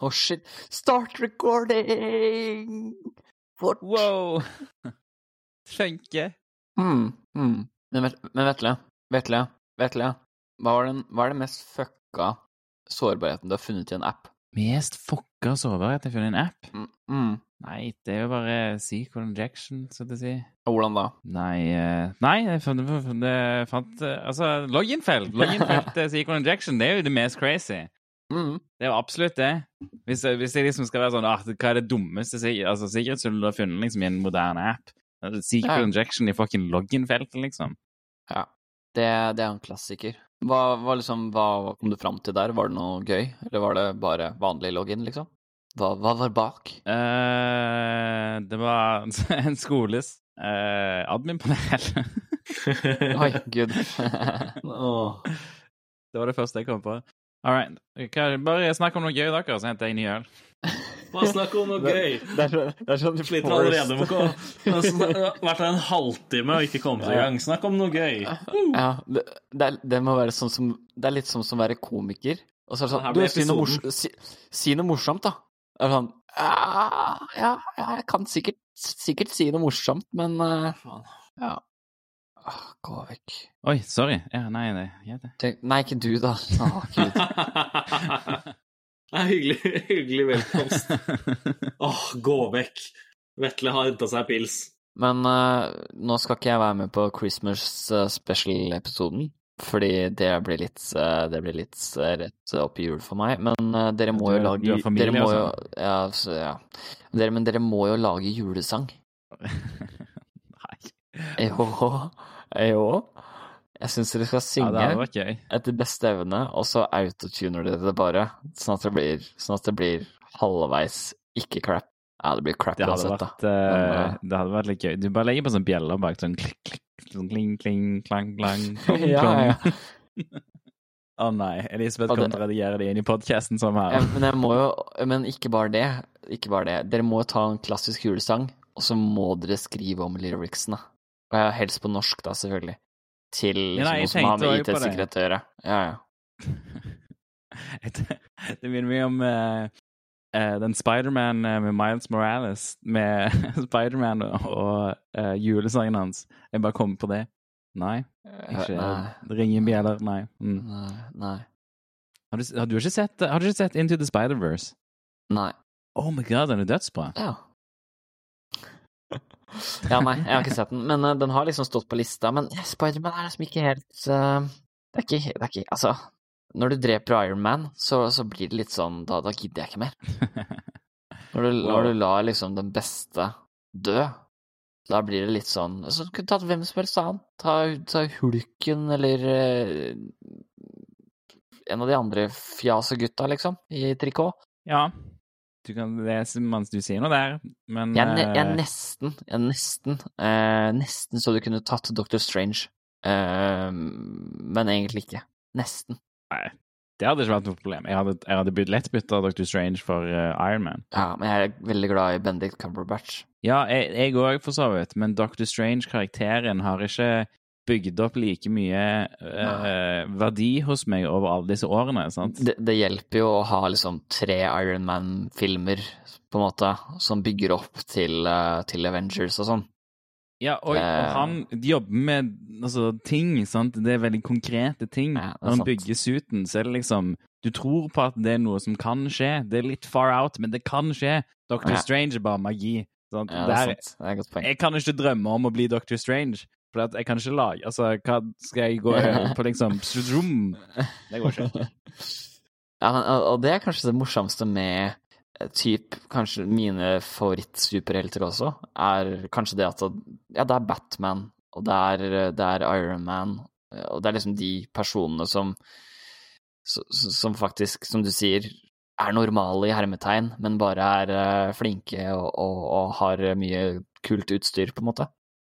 Oh shit. Start recording! Fort. Wow! Funker. Mm, mm. Men, men Vetle, Vetle, Vetle. Hva, den, hva er den mest fucka sårbarheten du har funnet i en app? Mest fucka sårbarhet jeg har funnet i en app? Mm, mm. Nei, det er jo bare SQL injection, så å si. Og hvordan da? Nei, eh, nei jeg fant, det fant eh, Altså, loginfelt! Loginfelt SQL injection, det er jo det mest crazy. Mm. Det er jo absolutt det. Hvis, hvis jeg liksom skal være sånn ah, Hva er det dummeste altså, sikkerhetshullet du har funnet liksom, i en moderne app? Det er Ja. injection i fucking login-feltet, liksom. Ja. Det, det er en klassiker. Hva, hva, liksom, hva kom du fram til der? Var det noe gøy, eller var det bare vanlig login, liksom? Hva, hva var bak? Uh, det var en skoles uh, admin-panel. Oi, gud. oh. det var det første jeg kom på. All right. Bare snakk om noe gøy, dere, så henter jeg ny øl. Bare snakk om noe gøy. Det er sånn, det er sånn Du sliter allerede med å komme. Du har vært en halvtime og ikke kommet i gang. Snakk om noe gøy. Ja, det, det, er, det må være sånn som Det er litt sånn som å være komiker. Og så er det sånn Du, si noe, mors, si, si noe morsomt, da. Det er sånn ja, ja, ja, jeg kan sikkert, sikkert si noe morsomt, men uh, ja. Ah, Gå vekk. Oi, sorry. Ja, nei, det. Tenk, nei, ikke du, da. Å, gud. Er hyggelig, hyggelig velkomst. Åh, gå vekk. Vetle har henta seg pils. Men uh, nå skal ikke jeg være med på Christmas eh, special-episoden. Fordi det blir litt, eh, det blir litt rett opp i jul for meg. Men dere må Du- jo lage du har familie dere må jo, sånn? ja, så, ja. Dere, Men dere må jo lage julesang. nei. Jo. Jo. Jeg syns dere skal synge ja, okay. etter beste evne, og så autotuner dere det bare. Sånn at det blir, sånn at det blir halvveis ikke crap. Ja, det blir crap Det uansett, da. eh, Men, uh, det hadde vært litt gøy. Du bare legger på sånn bjeller bak, sånn klikk, klikk, sånn kling, kling, klang, klang, klang. Ja, ja. Å nei, Elisabeth kommer til å redigere det inn i podkasten som her. men jeg må jo Men ikke bare det. Ikke bare det. Dere må jo ta en klassisk julesang, og så må dere skrive om lyricsene. Og helst på norsk, da, selvfølgelig. Til liksom, noe som har med. IT-sikkerhet å gjøre. Ja, ja. Det minner mye om uh, uh, den Spiderman uh, med Miles Morales, med Spiderman og, eh, julesangen hans. Jeg bare kom på det. Nei, ikke Nei. ringe bjeller. Nei. Mm. Nei. Nei. Har, du, har, du ikke sett, har du ikke sett Into the Spider-Verse? Nei. Oh my god, den er dødsbra. Ja. Ja, nei, jeg har ikke sett den, men uh, den har liksom stått på lista. Men eh, Spiderman er liksom ikke helt uh, det, er ikke, det er ikke Altså, når du dreper Iron Man, så, så blir det litt sånn Da, da gidder jeg ikke mer. Når du, når du lar liksom den beste dø, da blir det litt sånn Så du kunne tatt hvem som helst annen. Ta, ta Hulken eller uh, en av de andre fjasegutta, liksom, i trikot. Ja. Du kan lese mens du sier noe der, men Jeg ne jeg eh, nesten, jeg nesten, eh, nesten så du kunne tatt Doctor Strange, eh, men egentlig ikke. Nesten. Nei, det hadde ikke vært noe problem. Jeg hadde, jeg hadde bytt lett bytta Dr. Strange for uh, Iron Man. Ja, men jeg er veldig glad i Benedict Cumberbatch. Ja, jeg òg, for så vidt, men Dr. Strange-karakteren har ikke bygd opp like mye eh, verdi hos meg over alle disse årene, sant? Det, det hjelper jo å ha liksom tre Iron Man-filmer, på en måte, som bygger opp til, eh, til Avengers og sånn. Ja, og, og Eh. han jobber med altså, ting, sant? Det er veldig konkrete ting. Ja, Når han sant. bygger suiten, så er det liksom Du tror på at det er noe som kan skje. Det er litt far out, men det kan skje. Doctor Ja. Strange er bare magi. Sant? Ja, det er sant. Det er et godt poeng. Jeg kan ikke drømme om å bli Doctor Strange. For at jeg kan ikke lage Altså, hva skal jeg gå på liksom zoom? Det går ikke. Ja, og det er kanskje det morsomste med eh, typ kanskje mine favorittsuperhelter også, er kanskje det at ja, det er Batman, og det er, det er Iron Man, og det er liksom de personene som som som faktisk, som du sier, er normale i hermetegn, men bare er eh, flinke og, og, og har mye kult utstyr, på en måte.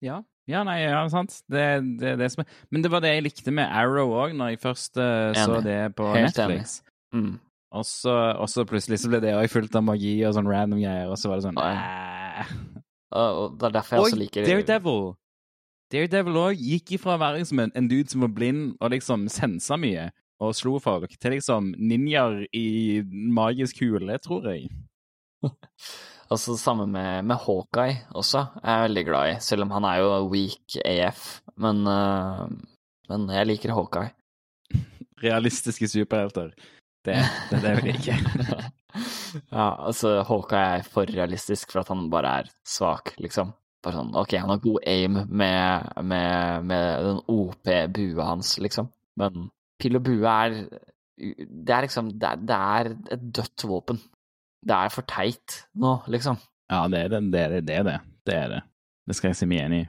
Ja. Ja, nei, ja, sant. Det, det, det som er Men det var det jeg likte med Arrow òg, når jeg først uh, så det på Helt Netflix. Mm. Og så, og så plutselig så ble det òg fullt av magi og sånn random greier, og så var det sånn og det er derfor jeg også liker Daredevil. Daredevil òg gikk ifra å være liksom en, en dude som var blind og liksom sensa mye, og slo folk til liksom ninjaer i magisk hule, tror jeg. Altså samme med, med Hawkeye også, jeg er veldig glad i, selv om han er jo weak AF. Men, uh, men jeg liker Hawkeye. Realistiske superhelter. Det, det, det vil jeg ikke. ja, altså Hawkeye er for realistisk for at han bare er svak, liksom. Bare sånn, ok, han har god aim med, med, med den OP-bua hans, liksom. Men pil og bue er Det er liksom Det er, det er et dødt våpen. Det er for teit nå, liksom. Ja, det er det. Det er det. Det er det. Det, er det. det skal jeg si meg enig i.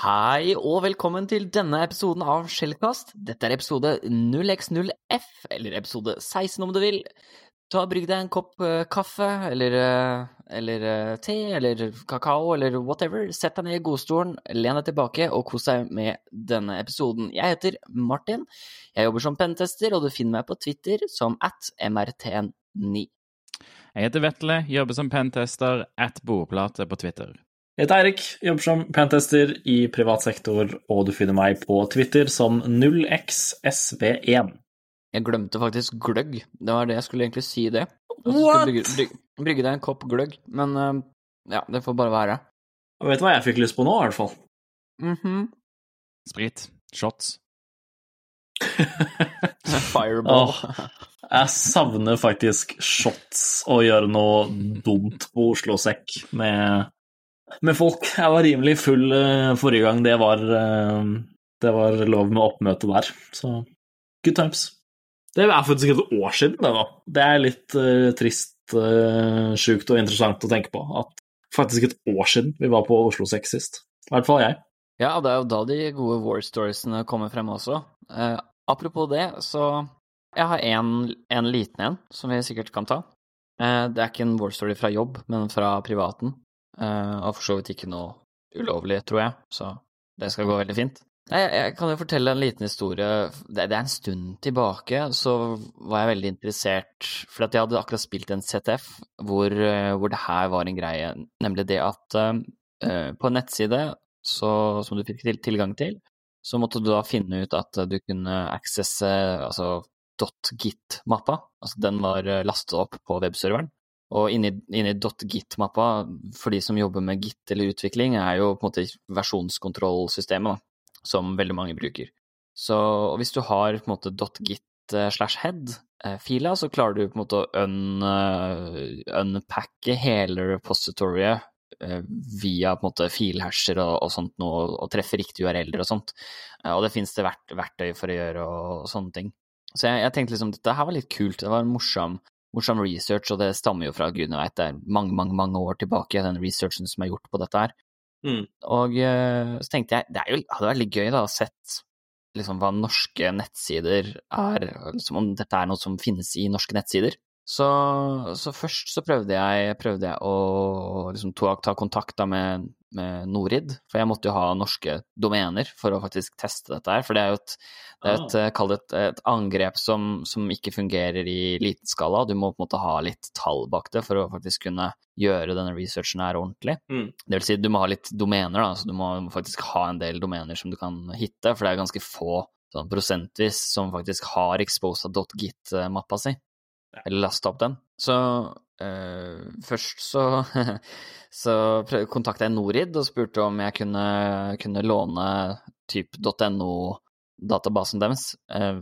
Hei og velkommen til denne episoden av Skjellkast. Dette er episode 0x0F, eller episode 16 om du vil. Ta Brygg deg en kopp uh, kaffe, eller, uh, eller uh, te, eller kakao, eller whatever. Sett deg ned i godstolen, len deg tilbake og kos deg med denne episoden. Jeg heter Martin, jeg jobber som pentester, og du finner meg på Twitter som at mrtn9. Jeg heter Vetle, jobber som pentester, at bordplate på Twitter. Jeg heter Eirik, jobber som pentester i privat sektor, og du finner meg på Twitter som 0xsv1. Jeg glemte faktisk gløgg. Det var det jeg skulle egentlig si det. What? Brygge, brygge, brygge deg en kopp gløgg, men uh, ja, det får bare være. Og vet du hva jeg fikk lyst på nå, i hvert fall? Mm -hmm. Sprit. Shots. Fireball. Oh, jeg savner faktisk shots og gjøre noe dumt på Oslo Sekk med, med folk. Jeg var rimelig full uh, forrige gang det var, uh, det var lov med oppmøte der, så good times. Det er faktisk et år siden, det, da. Det er litt uh, trist, uh, sjukt og interessant å tenke på. At faktisk et år siden vi var på Oslo Sex sist. I hvert fall jeg. Ja, det er jo da de gode war storiesene kommer frem også. Uh, apropos det, så Jeg har en, liten en som vi sikkert kan ta. Uh, det er ikke en war story fra jobb, men fra privaten. Og for så vidt ikke noe ulovlig, tror jeg, så det skal gå veldig fint. Jeg, jeg kan jo fortelle en liten historie. Det, det, er en stund tilbake, så var jeg veldig interessert For jeg hadde akkurat spilt en CTF hvor, hvor det her var en greie, nemlig det at uh, på en nettside så, som du fikk tilgang til, så måtte du da finne ut at du kunne accesse altså .git-mappa. Altså den var lastet opp på webserveren. Og inni, inni .git-mappa, for de som jobber med git eller utvikling, er jo på en måte versjonskontrollsystemet. da som veldig mange bruker. Så hvis du har på en måte .git slash head-fila, så klarer du på en måte å un, unpacke hele repositoriet via på en måte filhasher og, og sånt noe, og treffe riktige URL-er og sånt. Og det finnes det vert, verktøy for å gjøre og, og sånne ting. Så jeg, jeg, tenkte liksom dette her var litt kult, det var morsom, morsom research, og det stammer jo fra gudene veit, det er mange, mange, mange år tilbake, den researchen som er gjort på dette her. Mm. Og så tenkte jeg det jo, hadde vært litt gøy da, å sett liksom, hva norske nettsider er, liksom, om dette er noe som finnes i norske nettsider. Så, så først så prøvde jeg, prøvde jeg å liksom, ta, ta kontakt da med, med Norid, for jeg måtte jo ha norske domener for å faktisk teste dette her. For det er jo et, det er et, Ah. et, et angrep som, som ikke fungerer i liten skala. Du må på en måte ha litt tall bak det for å faktisk kunne gjøre denne researchen her ordentlig. Mm. Det vil si, du må ha litt domener, da, så du må faktisk ha en del domener som du kan hitte, for det er ganske få sånn prosentvis som faktisk har exposa.git-mappa si, Ja. Eller lasta opp den. Så uh, først så, så kontakta jeg Norid og spurte om jeg kunne, kunne låne typ .no-databasen deres uh,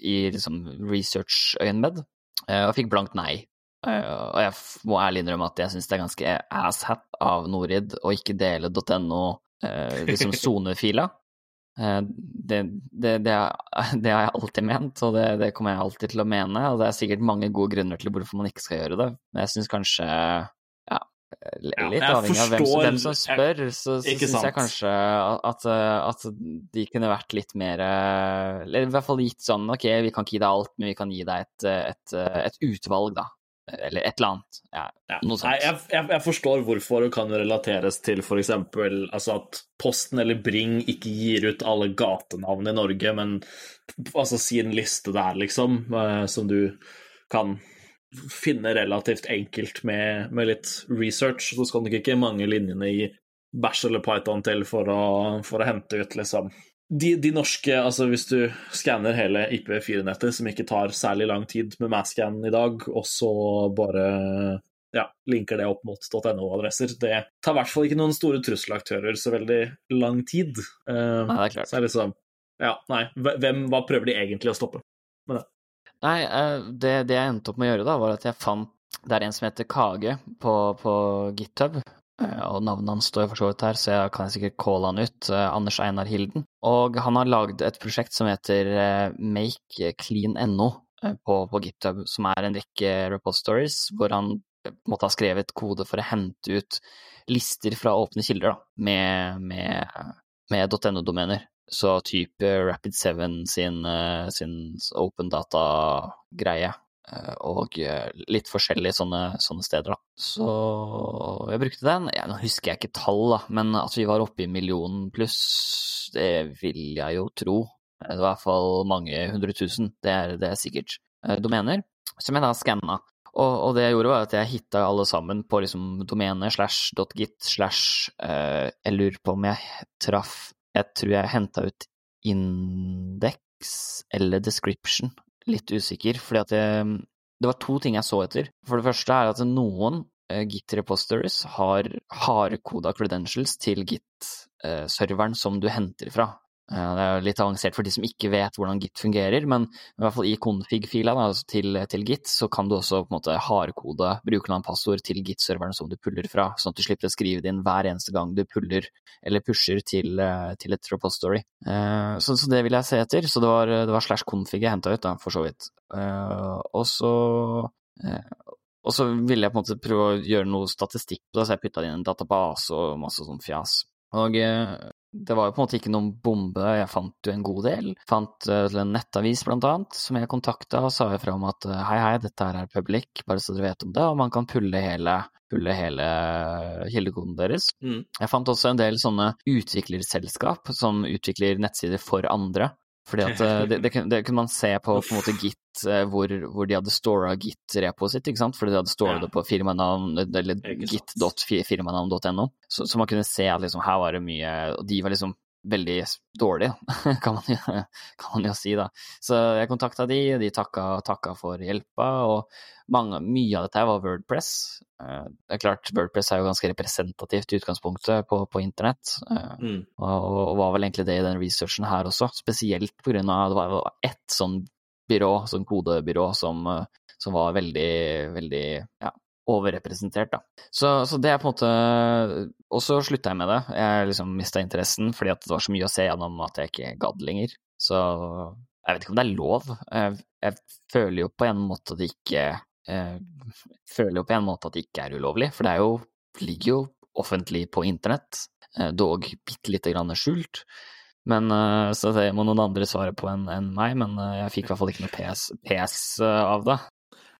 i liksom research-øyemed, uh, og fikk blankt nei. Eh, og jeg må ærlig innrømme at jeg syns det er ganske asshat av Norid å ikke dele .no eh, liksom sonefila. Eh, det, det, det, det har jeg alltid ment, og det, det kommer jeg alltid til å mene. Og det er sikkert mange gode grunner til hvorfor man ikke skal gjøre det, men jeg syns kanskje ja, litt Ja, jeg avhengig av hvem, hvem som spør, så, så syns jeg kanskje at, at de kunne vært litt mer Eller i hvert fall gitt sånn Ok, vi kan ikke gi deg alt, men vi kan gi deg et, et, et utvalg, da. Eller et eller annet. Ja, Ja. noe sånt. Nei, jeg, jeg, jeg forstår hvorfor det kan relateres til f.eks. Altså at Posten eller Bring ikke gir ut alle gatenavn i Norge, men altså en liste der, liksom, eh, som du kan finne relativt enkelt med, med litt research. Så skal nok ikke mange linjene i Bash eller Python til for å, for å hente ut, liksom. De, de, norske, altså hvis du skanner hele IP4-nettet, som ikke tar særlig lang tid med Mascan i dag, og så bare ja, linker det opp mot .no-adresser. Det tar i hvert fall ikke noen store trusselaktører så veldig lang tid. Uh, nei, det er klart. Så er det liksom Ja, nei, hvem, hva prøver de egentlig å stoppe med det? Nei, uh, det, det, jeg endte opp med å gjøre, da, var at jeg fant Det er en som heter Kage på, på GitHub. Uh, og navnet hans står for så vidt her, så jeg kan sikkert calle han ut. Anders Einar Hilden. Og han har lagd et prosjekt som heter MakeClean.no på, på GitHub, som er en rekke repositories hvor han måtte ha skrevet kode for å hente ut lister fra åpne kilder da, med, med, med .no-domener. Så type Rapid7 sin, eh, sin open data-greie. Eh, og eh, litt forskjellige sånne, sånne, steder, da. Så jeg brukte den. Ja, nå husker jeg ikke tall, da, men at vi var oppe i millionen pluss, det vil jeg jo tro. Det var i hvert fall mange hundre tusen, det er, det er sikkert. Domener som jeg da skanna. Og, og, det jeg gjorde, var at jeg hitta alle sammen på liksom domene slash .git slash Jeg lurer på om jeg traff Jeg tror jeg henta ut index eller description. Litt usikker, fordi at det, det var to ting jeg så etter. For det første er at noen uh, Git repositories har hardkoda credentials til Git-serveren uh, som du henter fra. Det er litt avansert for de som ikke vet hvordan Git fungerer, men i hvert fall i config-fila altså til, til, Git så kan du også på en måte hardkode brukernavn-passord til Git-serveren som du puller fra, sånn at du slipper å skrive det inn hver eneste gang du puller eller pusher til, eh, til et repository. Eh, så, så, det vil jeg se etter. Så det var, det var slash config jeg henta ut, da, for så vidt. Eh, og så og så ville jeg på en måte prøve å gjøre noe statistikk på det, så jeg putta inn en database og masse sånn fjas. Og det var jo på en måte ikke noen bombe, jeg fant jo en god del. Fant uh, en nettavis blant annet, som jeg kontakta og sa ifra om at hei, hei, dette her er public, bare så dere vet om det, og man kan pulle hele, pulle hele kildekoden deres. Mm. Jeg fant også en del sånne utviklerselskap som utvikler nettsider for andre. Fordi at eh, det, det, det, kunne man se på, på en måte Git, eh, hvor, hvor de hadde stora Git-repoet sitt, ikke sant? fordi de hadde stora ja. det på firmanavn, eller git.firmanavn.no. Så, så, man kunne se at liksom, her var det mye Og de var liksom veldig dårlig, kan man, jo, kan man jo si, da. Så jeg kontakta de, og de takka, takka for hjelpa, og mange, mye av dette var Wordpress. Eh, det er klart, Wordpress er jo ganske representativt i utgangspunktet på, på internett, eh, mm. og, og, var vel egentlig det i den researchen her også, spesielt på grunn av det var ett sånn byrå, sånn kodebyrå, som, eh, som var veldig, veldig ja, overrepresentert, da. Så, så, det er på en måte Og så slutta jeg med det. Jeg liksom mista interessen fordi det var så mye å se gjennom at jeg ikke gadd lenger. Så jeg vet ikke om det er lov. Jeg, jeg føler jo på en måte at det ikke jeg føler jo på en måte at det ikke er ulovlig, for det jo, ligger jo offentlig på internett, eh, dog bitte lite grann skjult. Men, eh, så må noen andre svare på enn en meg, men eh, jeg fikk i hvert fall ikke noe PS, PS av det.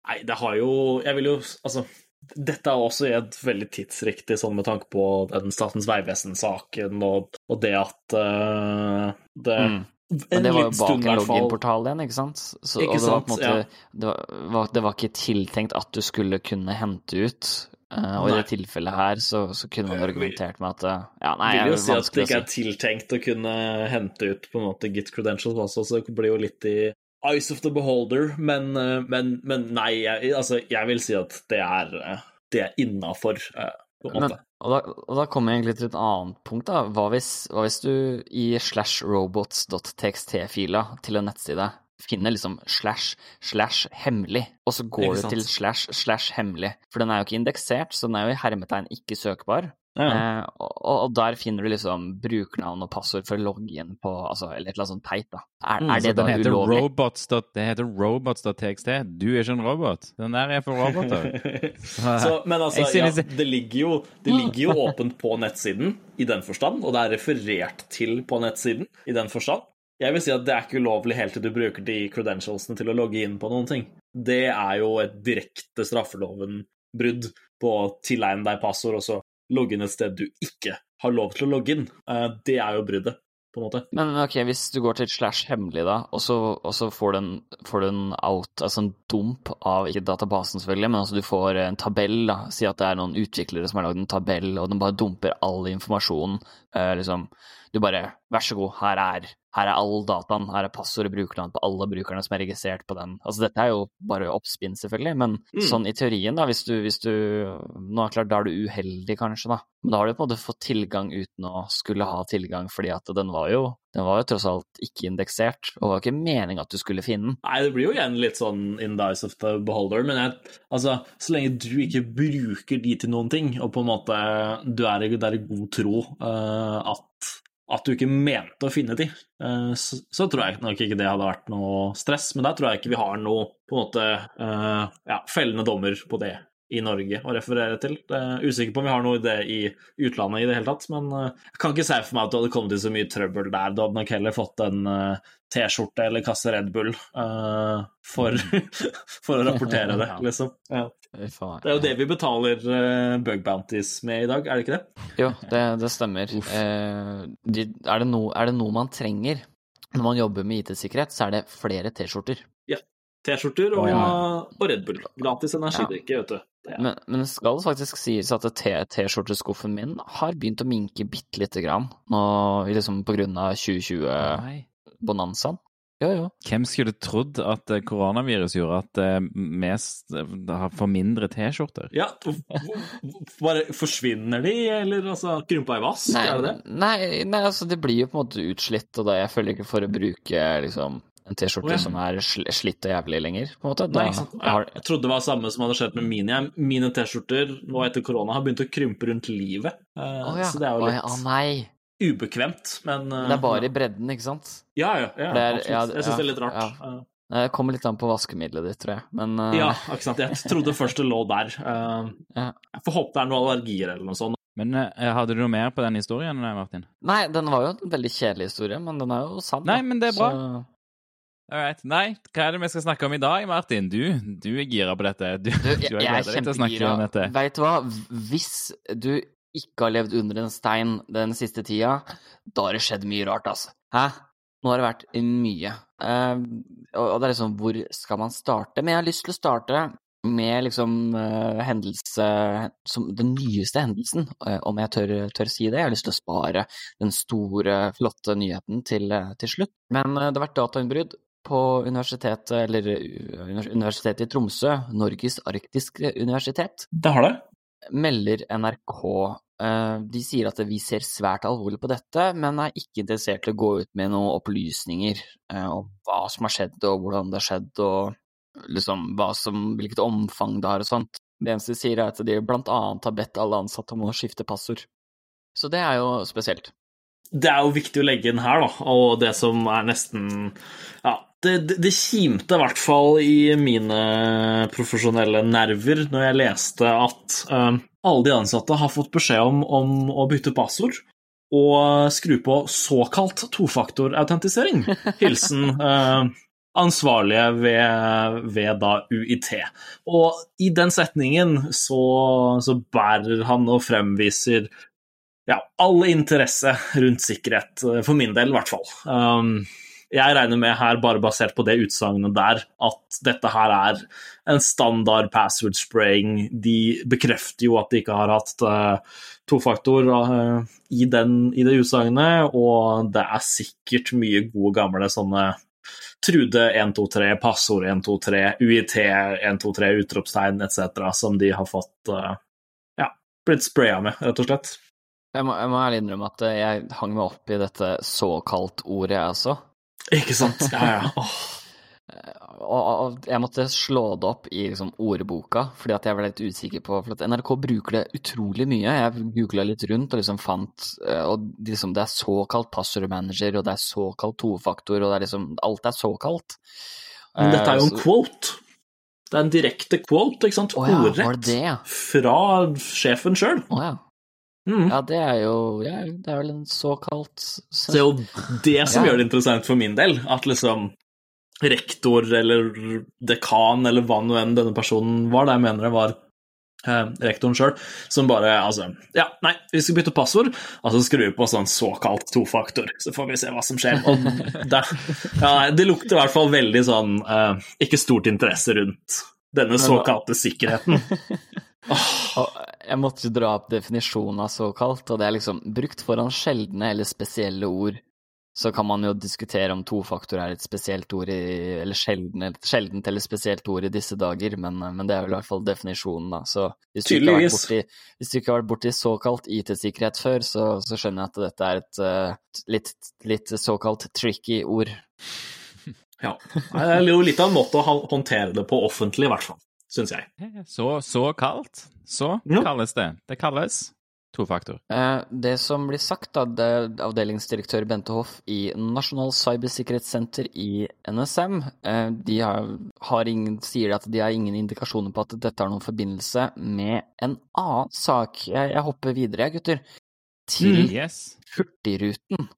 Nei, det har jo Jeg vil jo Altså, dette er også et veldig tidsriktig sånn med tanke på den Statens vegvesen-saken og, og, det at uh, det mm. Men det var jo bak en login-portal igjen, ikke sant? Så, ikke og det var måte ja. det, var, det, var, ikke tiltenkt at du skulle kunne hente ut. Uh, og nei. i det tilfellet her så, så kunne man argumentert med at ja, nei, vil jo si at det ikke er tiltenkt å kunne hente ut på en måte git credentials også, så det blir jo litt i Eyes of the Beholder, men, eh, men, men nei, jeg, altså, jeg vil si at det er, eh, det er innafor, eh, på en måte. og, da, og da kommer jeg egentlig til et annet punkt. da. Hva hvis, hva hvis du i slash robots.txt-fila til en nettside finner liksom slash slash hemmelig, og så går du til slash slash hemmelig. For den er jo ikke indeksert, så den er jo i hermetegn ikke søkbar. Ja. Eh, og, og, der finner du liksom brukernavn og passord for å logge inn på altså, Eller et eller annet sånt teit, da. Er, mm, er det da ulovlig? Robots. Det heter robots.txt. Du er ikke en robot. Den der er for roboter. så, men altså, ja, det ligger, jo, det ligger jo åpent på nettsiden i den forstand, og det er referert til på nettsiden i den forstand. Jeg vil si at det er ikke ulovlig helt til du bruker de credentialsene til å logge inn på noen ting. Det er jo et direkte straffeloven-brudd på å tilegne deg passord, og så logge inn et sted du ikke har lov til å logge inn. Eh, det er jo bruddet. på en måte. Men ok, hvis du går til et slash hemmelig, da, og så, og så får, du en, får du en out, altså en dump av ikke databasen, selvfølgelig, men altså du får en tabell, da. Si at det er noen utviklere som har lagd en tabell, og den bare dumper all informasjonen. Eh, liksom, du bare Vær så god, her er, her er all dataen, her er passord og brukernavn på alle brukerne som er registrert på den. Altså dette er jo bare oppspinn, selvfølgelig, men Mm. sånn i teorien, da, hvis du, hvis du Nå er klart, da er du uheldig, kanskje, da. Men da har du på en måte fått tilgang uten å skulle ha tilgang, fordi at den var jo den var jo tross alt ikke indeksert, og det var ikke meningen at du skulle finne den. Nei, det blir jo igjen litt sånn in the eyes of the beholder, men jeg, altså, så lenge du ikke bruker de til noen ting, og på en måte du er i god tro uh, at, at du ikke mente å finne de, eh, så, så tror jeg nok ikke det hadde vært noe stress, men der tror jeg ikke vi har noe på en måte eh, ja, fellende dommer på det i Norge å referere til. Jeg er usikker på om vi har noe i det i utlandet i det hele tatt, men eh, jeg kan ikke se for meg at du hadde kommet i så mye trøbbel der. Du hadde nok heller fått en eh, T-skjorte eller kasse Red Bull uh, for, for å rapportere det, liksom. Ja. Det er jo det vi betaler uh, bug bounties med i dag, er det ikke det? Jo, det, det stemmer. Uh, de, er, det no, er det noe man trenger når man jobber med IT-sikkerhet, så er det flere T-skjorter. T-skjorter og, oh, ja. og Red Bull. Gratis energidrikke, vet du. Det Men, men det skal faktisk sies at T-skjorteskuffen min har begynt å minke bitte lite grann nå, liksom på grunn av 2020-bonanzaen. Ja, jo. Hvem skulle trodd at eh, koronavirus gjorde at eh, vi har for mindre T-skjorter? Ja, bare forsvinner de, eller altså krympa i vask, Nei, er det det? nei, nei, altså det blir jo på en måte utslitt, og da jeg føler ikke for å bruke liksom en T-skjorte oh, ja. som er slitt og jævlig lenger, på en måte. Da Nei, ikke sant? Ja, har, jeg trodde det var samme som hadde skjedd med mine. Mine T-skjorter nå etter korona har begynt å krympe rundt livet. Eh, Å ja. Så det er jo litt litt ja, ubekvemt, men uh, Det er bare i bredden, ikke sant? Ja, ja. ja er- ja, jeg syns det er litt rart. ja. Det kommer litt an på vaskemiddelet ditt, tror jeg, men uh... Ja, ikke sant. Jeg trodde først det lå der. Uh, Ja. Jeg får håpe det er noen allergier eller noe sånt. Men hadde du noe mer på den historien, Martin? Nei, den var jo en veldig kjedelig historie, men den er jo sann. Nei, men det er bra. Så- All right. Nei, hva er det vi skal snakke om i dag, Martin? Du, du er gira på dette. Du, Du, jeg, du jeg er kjempegira. Veit du hva, hvis du ikke har levd under en stein den siste tida, da har det skjedd mye rart, altså. Hæ? Nå har det vært mye. Uh, og det er liksom, hvor skal man starte? Men jeg har lyst til å starte med liksom uh, hendelse som Den nyeste hendelsen, uh, om jeg tør, tør si det. Jeg har lyst til å spare den store, flotte nyheten til, til slutt. Men det har vært datainnbrudd på universitetet, eller uh, Universitetet i Tromsø, Norges arktiske universitet, Det har det. melder NRK. Eh, De sier at vi ser svært alvorlig på dette, men er ikke interessert i å gå ut med noen opplysninger eh, om hva som har skjedd, og hvordan det har skjedd, og liksom som, hvilket omfang det har og sånt. Det eneste de sier, er at de blant annet har bedt alle ansatte om å skifte passord. Så det er jo spesielt. Det er jo viktig å legge inn her, da, og det som er nesten Ja, det, det, det kimte i hvert fall i mine profesjonelle nerver når jeg leste at eh, alle de ansatte har fått beskjed om, om å bytte passord og skru på såkalt tofaktorautentisering. Hilsen uh, ansvarlige ved, ved da UiT. Og i den setningen så, så bærer han og fremviser ja, all interesse rundt sikkerhet, eh, for min del i hvert fall. Um, jeg regner med her, bare basert på det utsagnet der, at dette her er en standard password spraying. De bekrefter jo at de ikke har hatt uh, tofaktor uh, i, den, i det utsagnet, og det er sikkert mye gode gamle sånne Trude 123, passord 123, UiT 123, utropstegn etc., som de har fått uh, ja, blitt spraya med, rett og slett. Jeg må, jeg må ærlig innrømme at jeg hang meg opp i dette såkalt-ordet, jeg også. Ikke sant? Ja, ja. Og, jeg måtte slå det opp i liksom, ordboka, fordi at jeg var litt usikker på For NRK bruker det utrolig mye. Jeg googla litt rundt og liksom fant eh, Og liksom, det er såkalt passordmanager, og det er såkalt tofaktor, og det er liksom Alt er såkalt. Men dette er jo en Eh, så- quote. Det er en direkte quote, ikke sant? Ordrett. ja? Fra sjefen sjøl. Å ja. Mm. Ja, det er jo ja, Det er vel en såkalt Så det er jo det som Ja. gjør det interessant for min del, at liksom rektor eller dekan eller hva nå enn denne personen var, det jeg mener det var eh, rektoren sjøl, som bare altså Ja, nei, vi skal bytte passord, og så skrur vi på sånn såkalt tofaktor, så får vi se hva som skjer. Og det, ja, det lukter i hvert fall veldig sånn eh, ikke stort interesse rundt denne såkalte sikkerheten. Og jeg måtte jo dra opp definisjonen av såkalt, og det er liksom brukt foran sjeldne eller spesielle ord. Så kan man jo diskutere om tofaktor er et spesielt ord i, eller sjeldent, sjeldent eller spesielt ord i disse dager, men, men, det er vel i hvert fall definisjonen, da. Så hvis du ikke har vært borti, hvis du ikke har vært borti såkalt IT-sikkerhet før, så, så, skjønner jeg at dette er et uh, litt, litt, såkalt tricky ord. Ja. Det er jo litt av en måte å håndtere det på offentlig, i hvert fall syns jeg. Så, så kaldt. Så ja. kalles det. Det kalles tofaktor. Eh, det som blir sagt, av avdelingsdirektør Bente Hoff i Nasjonal cybersikkerhetssenter i NSM, eh, de har, har ingen, sier at de har ingen indikasjoner på at dette har noen forbindelse med en annen sak. Jeg, jeg hopper videre, gutter, til mm. yes. Hurtigruten.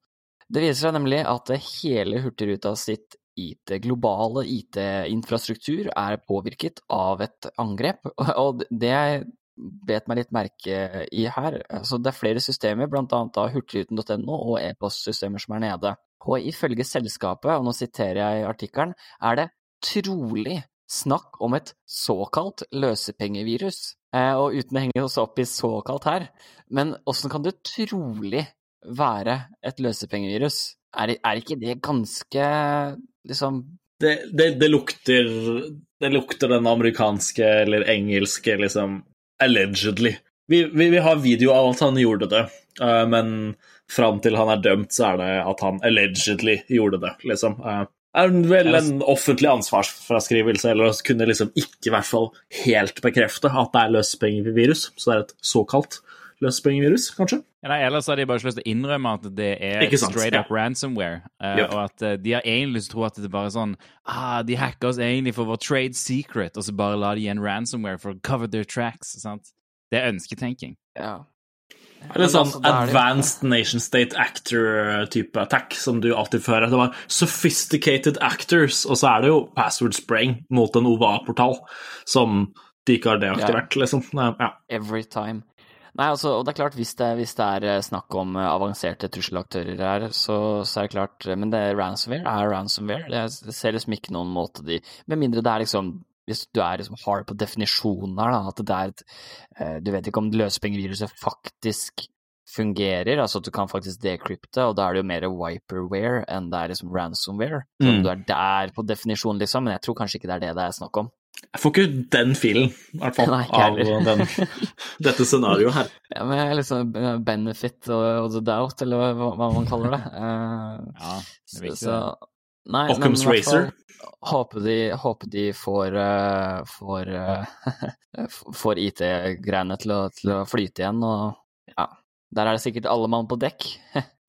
Det viser seg nemlig at hele Hurtigruta sitt IT, globale IT-infrastruktur er påvirket av et angrep, og det jeg bet meg litt merke i her, altså det er flere systemer, blant annet hurtigruten.no og e-postsystemer som er nede. Og ifølge selskapet, og nå siterer jeg artikkelen, er det trolig snakk om et såkalt løsepengevirus. Eh, og uten å henge oss opp i såkalt her, men åssen kan det trolig være et løsepengevirus? Er, er ikke det ganske liksom det, det, det, lukter Det lukter den amerikanske eller engelske, liksom Allegedly. Vi, vi, vi har video av at han gjorde det, uh, men fram til han er dømt, så er det at han allegedly gjorde det, liksom. Uh, er vel en offentlig ansvarsfraskrivelse, eller kunne liksom ikke i hvert fall helt bekrefte at det er løsepengevirus, så det er et såkalt løsepengevirus, kanskje? Nei, ellers har de bare ikke lyst til å innrømme at det er straight up ja. ransomware. Uh, yep. Og at uh, de har egentlig lyst til å tro at det er bare sånn ah, De hacker oss egentlig for vår trade secret, og så bare lar de igjen ransomware for å cover their tracks. sant? Det er ønsketenking. Ja. Eller sånn altså, advanced nation state actor-type attack som du alltid fører. Det var sophisticated actors, og så er det jo password spraying mot en OVA-portal som de ikke har deaktivert, ja. liksom. Ja. Every time. Nei, altså, og det er klart, hvis det, hvis det er eh, snakk om eh, avanserte trusselaktører her, så, så, er det klart eh, Men det er ransomware er ransomware. Det ser liksom ikke noen måte de Med mindre det er liksom hvis du er liksom hard på definisjonen her, da, at det er et Du vet ikke om løsepengeviruset faktisk fungerer, altså at du kan faktisk decrypte, og da er det jo mer wiperware enn det er liksom ransomware. Så mm. du er der på definisjonen, liksom, men jeg tror kanskje ikke det er det det er snakk om. Jeg får ikke den filen, i hvert fall, Nei, av den, dette scenarioet her. Ja, men liksom benefit og, the doubt, eller hva, hva man kaller det. Uh, ja, det er viktig. Så, nei, Occam's Racer. Håper de, håper de får, uh, får, uh, får IT-greiene til, til, å flyte igjen, og ja. Der er det sikkert alle mann på dekk.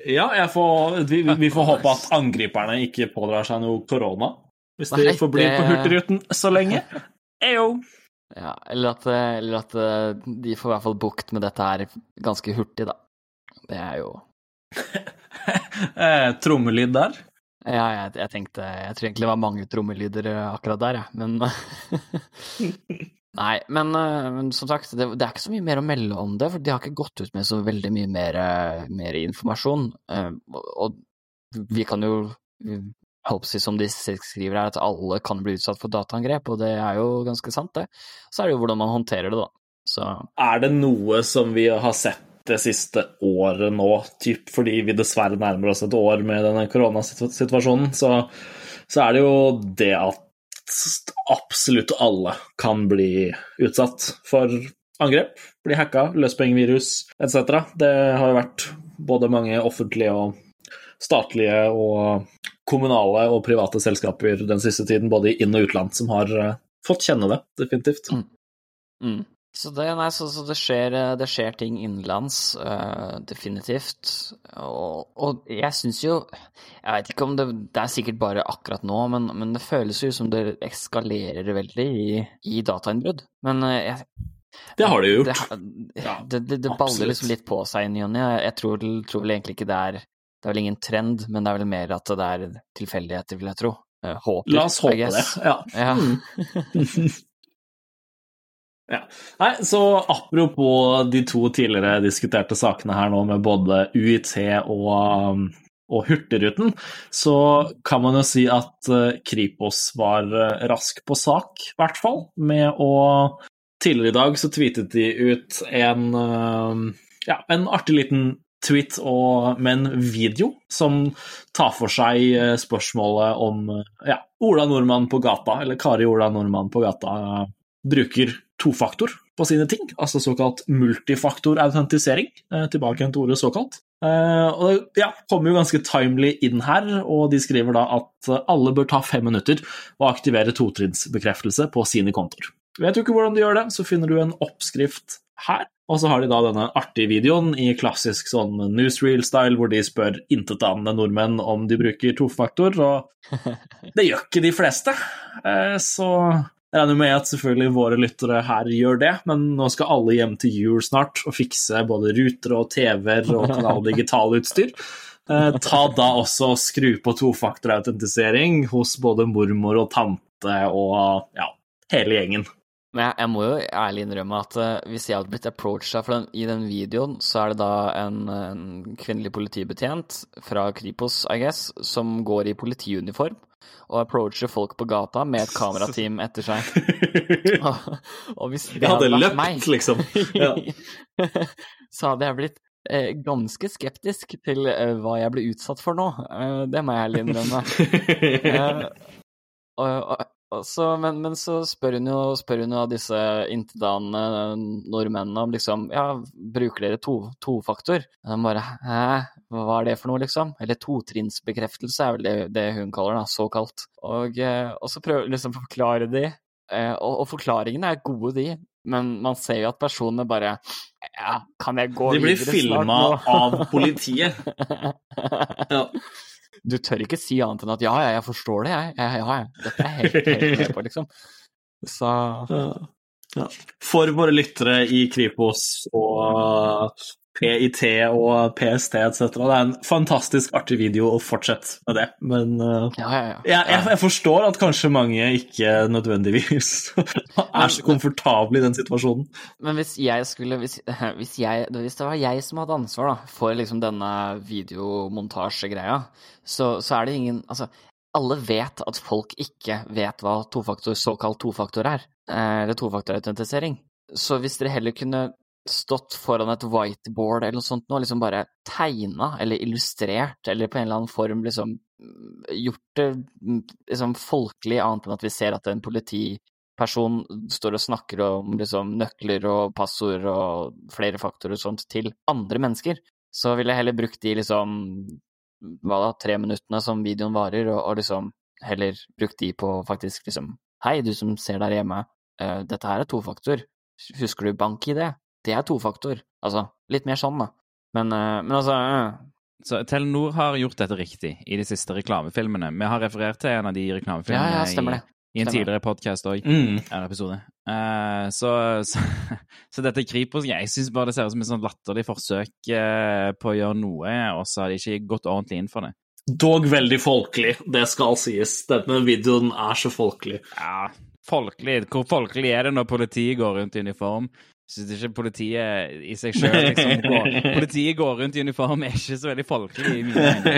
ja, får, vi, vi, får håpe at angriperne ikke pådrar seg noe korona. Hvis de forblir på Hurtigruten så lenge. Eyo. Ja, eller at, eller at, eh, de får i hvert fall bukt med dette her ganske hurtig, da. Det er jo eh, Trommelyd der? Ja, jeg, jeg, tenkte Jeg tror egentlig det var mange trommelyder eh, akkurat der, jeg, men Nei, men, men, som sagt, det, det, er ikke så mye mer å melde om det, for de har ikke gått ut med så veldig mye mer, mer informasjon. Og vi kan jo Hopsi, som de skriver her, at alle kan bli utsatt for dataangrep, og det er jo ganske sant, det. Så er det jo hvordan man håndterer det, da. Så. Er det noe som vi har sett det siste året nå, typ fordi vi dessverre nærmer oss et år med denne koronasituasjonen, så, så er det jo det at absolutt alle kan bli utsatt for angrep, bli hacka, løsepengevirus etc. Det har jo vært både mange offentlige og statlige og kommunale og private selskaper den siste tiden, både i inn- og utland, som har uh, fått kjenne det, definitivt. Mm. Mm. Så, det, nei, så, så det, skjer, eh, det, skjer, ting innenlands, uh, definitivt. Og, og jeg syns jo Jeg vet ikke om det, det er sikkert bare akkurat nå, men, men det føles jo som det eskalerer veldig i, i datainnbrudd. Men uh, jeg det har det jo gjort. Det, det, det, det baller liksom litt på seg i ny og ne. Jeg tror, tror, vel egentlig ikke det er det er vel ingen trend, men det er vel mer at det er tilfeldigheter, vil jeg tro. Eh, håper, La oss håpe det, ja. ja. Mm. Ja. Nei, så apropos de to tidligere diskuterte sakene her nå med både UiT og, og Hurtigruten, så kan man jo si at eh, Kripos var eh, rask på sak, i hvert fall, med å Tidligere i dag så tweetet de ut en, eh, ja, en artig liten tweet og, med en video som tar for seg spørsmålet om ja, Ola Nordmann på gata, eller Kari Ola Nordmann på gata, bruker tofaktor på sine ting, altså såkalt multifaktorautentisering. Eh, tilbake til ordet såkalt. Eh, og det ja, kommer jo ganske timely inn her, og de skriver da at alle bør ta fem minutter og aktivere totrinnsbekreftelse på sine kontoer. Vet du ikke hvordan du gjør det, så finner du en oppskrift her. Og så har de da denne artige videoen i klassisk sånn newsreel-style, hvor de spør intetanende nordmenn om de bruker tofaktor, og det gjør ikke de fleste. Eh, så jeg regner med at selvfølgelig våre lyttere her gjør det, men nå skal alle hjem til jul snart og fikse både ruter og TV-er og kanal digitalutstyr. Eh, ta da også og skru på tofaktorautentisering hos både mormor og tante og ja, hele gjengen. Men jeg, jeg, må jo ærlig innrømme at uh, hvis jeg hadde blitt approacha i den videoen, så er det da en, en kvinnelig politibetjent fra Kripos, I guess, som går i politiuniform og approacher folk på gata med et kamerateam etter seg. og, og hvis det hadde, hadde løpt, meg, liksom. Ja. så hadde jeg blitt eh, ganske skeptisk til eh, hva jeg ble utsatt for nå. Eh, det må jeg ærlig innrømme. Eh, og, og, så, men, men, så spør hun jo, spør hun av disse intetanende nordmennene om liksom Ja, bruker dere to, tofaktor? Og de bare Hæ, hva er det for noe, liksom? Eller totrinnsbekreftelse er vel det, det hun kaller det, såkalt. Og, eh, og så prøver liksom å forklare de, eh, og, og forklaringene er gode, de, men man ser jo at personene bare Ja, kan jeg gå videre snart? De blir filma av politiet. ja du tør ikke si annet enn at ja, ja, jeg forstår det, jeg. Ja, ja, dette er helt, helt med på, liksom. Så ja. For våre lyttere i Kripos og PIT og PST etc. Det er en fantastisk artig video, og fortsett med det. Men uh, ja, ja, ja. Jeg, jeg, jeg, forstår at kanskje mange ikke nødvendigvis er så komfortable i den situasjonen. Men hvis jeg skulle Hvis, hvis, jeg, hvis det var jeg som hadde ansvar da, for liksom denne videomontasjegreia, så, så er det ingen Altså, alle vet at folk ikke vet hva tofaktor, såkalt tofaktor er, eh, eller tofaktorautentisering. Så hvis dere heller kunne stått foran et whiteboard eller noe sånt og liksom bare tegna eller illustrert, eller på en eller annen form liksom gjort det liksom folkelig, annet enn at vi ser at en politiperson står og snakker om liksom nøkler og passord og flere faktorer og sånt til andre mennesker, så ville jeg heller brukt de liksom hva da, tre minuttene som videoen varer, og, og liksom heller brukt de på faktisk liksom Hei, du som ser der hjemme, uh, dette her er tofaktor. Husker du bank-ID? Det er tofaktor. Altså, litt mer sånn, da. Men, uh, men altså uh. Så Telenor har gjort dette riktig i de siste reklamefilmene. Vi har referert til en av de reklamefilmene ja, ja, i, i en tidligere podkast òg, mm. en episode. Uh, så, så, så, dette Kripos Jeg syns bare det ser ut som et sånn latterlig forsøk uh, på å gjøre noe, og så har de ikke gått ordentlig inn for det. Dog veldig folkelig, det skal sies. Denne videoen er så folkelig. Ja, folkelig. Hvor folkelig er det når politiet går rundt i uniform? Syns ikke politiet i seg sjøl liksom, Politiet går rundt i uniform er ikke så veldig folkelig i mine øyne.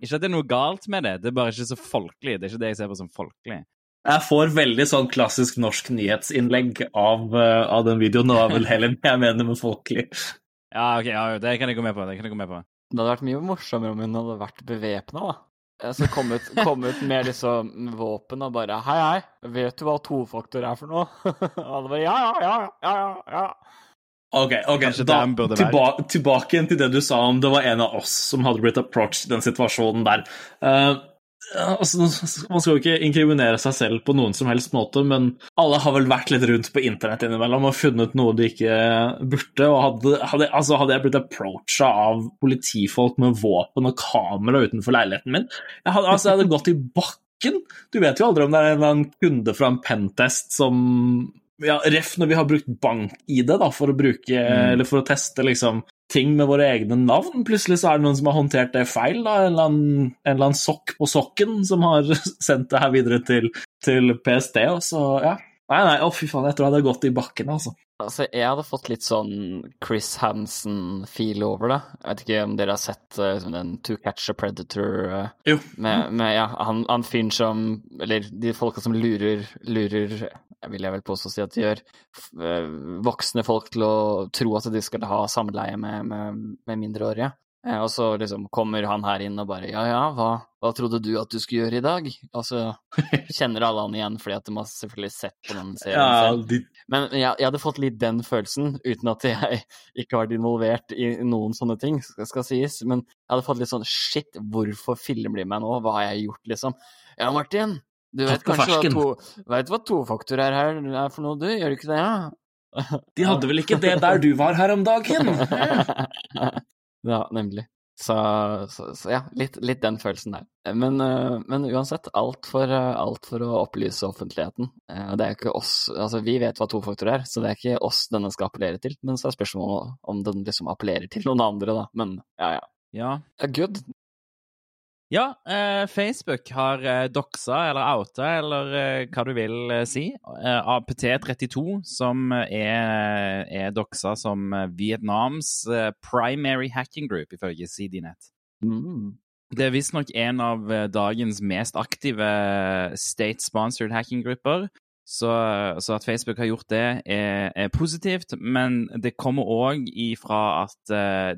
Ikke at det er noe galt med det, det er bare ikke så folkelig. Det er ikke det jeg ser på som folkelig. Jeg får veldig sånn klassisk norsk nyhetsinnlegg av, uh, av den videoen. Det var vel heller jeg mener med folkelig. Ja, ok, ja, det kan jeg gå med på. Det kan jeg gå med på. Det hadde vært mye morsommere om hun hadde vært bevæpna, da. Altså kom ut, kom ut med liksom våpen og bare Hei, hei, vet du hva tofaktor er for noe? og alle bare Ja, ja, ja, ja, ja. ja. Ok, ok, da, tilba tilbake til det du sa om det var en av oss som hadde blitt approached i den situasjonen der. Uh, altså, Man skal jo ikke inkriminere seg selv på noen som helst måte, men alle har vel vært litt rundt på internett innimellom og funnet noe de ikke burde. og Hadde, hadde, altså, hadde jeg blitt approacha av politifolk med våpen og kamera utenfor leiligheten min Jeg hadde, altså, jeg hadde gått i bakken. Du vet jo aldri om det er en eller annen kunde fra en pentest som ja, Ref når vi har brukt bank-ID for, mm. for, å teste liksom, ting med våre egne navn. Plutselig så er det noen som har håndtert det feil. Da. En, eller annen, en eller annen sokk på sokken som har sendt det her videre til, til PST. Og så, ja. Nei, nei, å fy faen, jeg tror jeg hadde gått i bakken, altså. Altså, jeg hadde fått litt sånn Chris Hansen-feel over det. Jeg vet ikke om dere har sett uh, den To Catch a Predator uh, Jo. Med, med, ja, han, han fyren som Eller de folka som lurer, lurer vil jeg vel påstå si at de gjør uh, voksne folk til å tro at de skal ha samleie med, med, med mindreårige. Eh, og så liksom kommer han her inn og bare ja ja, hva, hva trodde du at du skulle gjøre i dag? Og så kjenner alle han igjen fordi at de har selvfølgelig sett på den serien ja. De... Men jeg, jeg, hadde fått litt den følelsen, uten at jeg ikke har vært involvert i noen sånne ting, skal, skal, sies. Men jeg hadde fått litt sånn shit, hvorfor filmer de meg nå? Hva har jeg gjort, liksom? Ja, Martin, du vet kanskje hva, to, vet hva tofaktor er her er for noe, du? Gjør du ikke det? Ja? De hadde vel ikke det der du var her om dagen? Ja, nemlig. Så, så, så ja, litt, litt, den følelsen der. Men, eh, men uansett, alt for, eh, alt for, å opplyse offentligheten. Eh, det er ikke oss Altså, vi vet hva tofaktor er, så det er ikke oss denne skal appellere til. Men så er spørsmålet om den liksom appellerer til noen andre, da. Men ja, ja. Ja. Good. Ja, eh, Facebook har eh, doxa eller outa, eller eh, hva du vil eh, si, eh, APT32, som er, er doxa som Vietnams eh, primary hacking group, ifølge CDNet. Mm. Det er visstnok en av dagens mest aktive state-sponsored hacking-grupper. Så, så, at Facebook har gjort det, er, er positivt. Men det kommer òg ifra at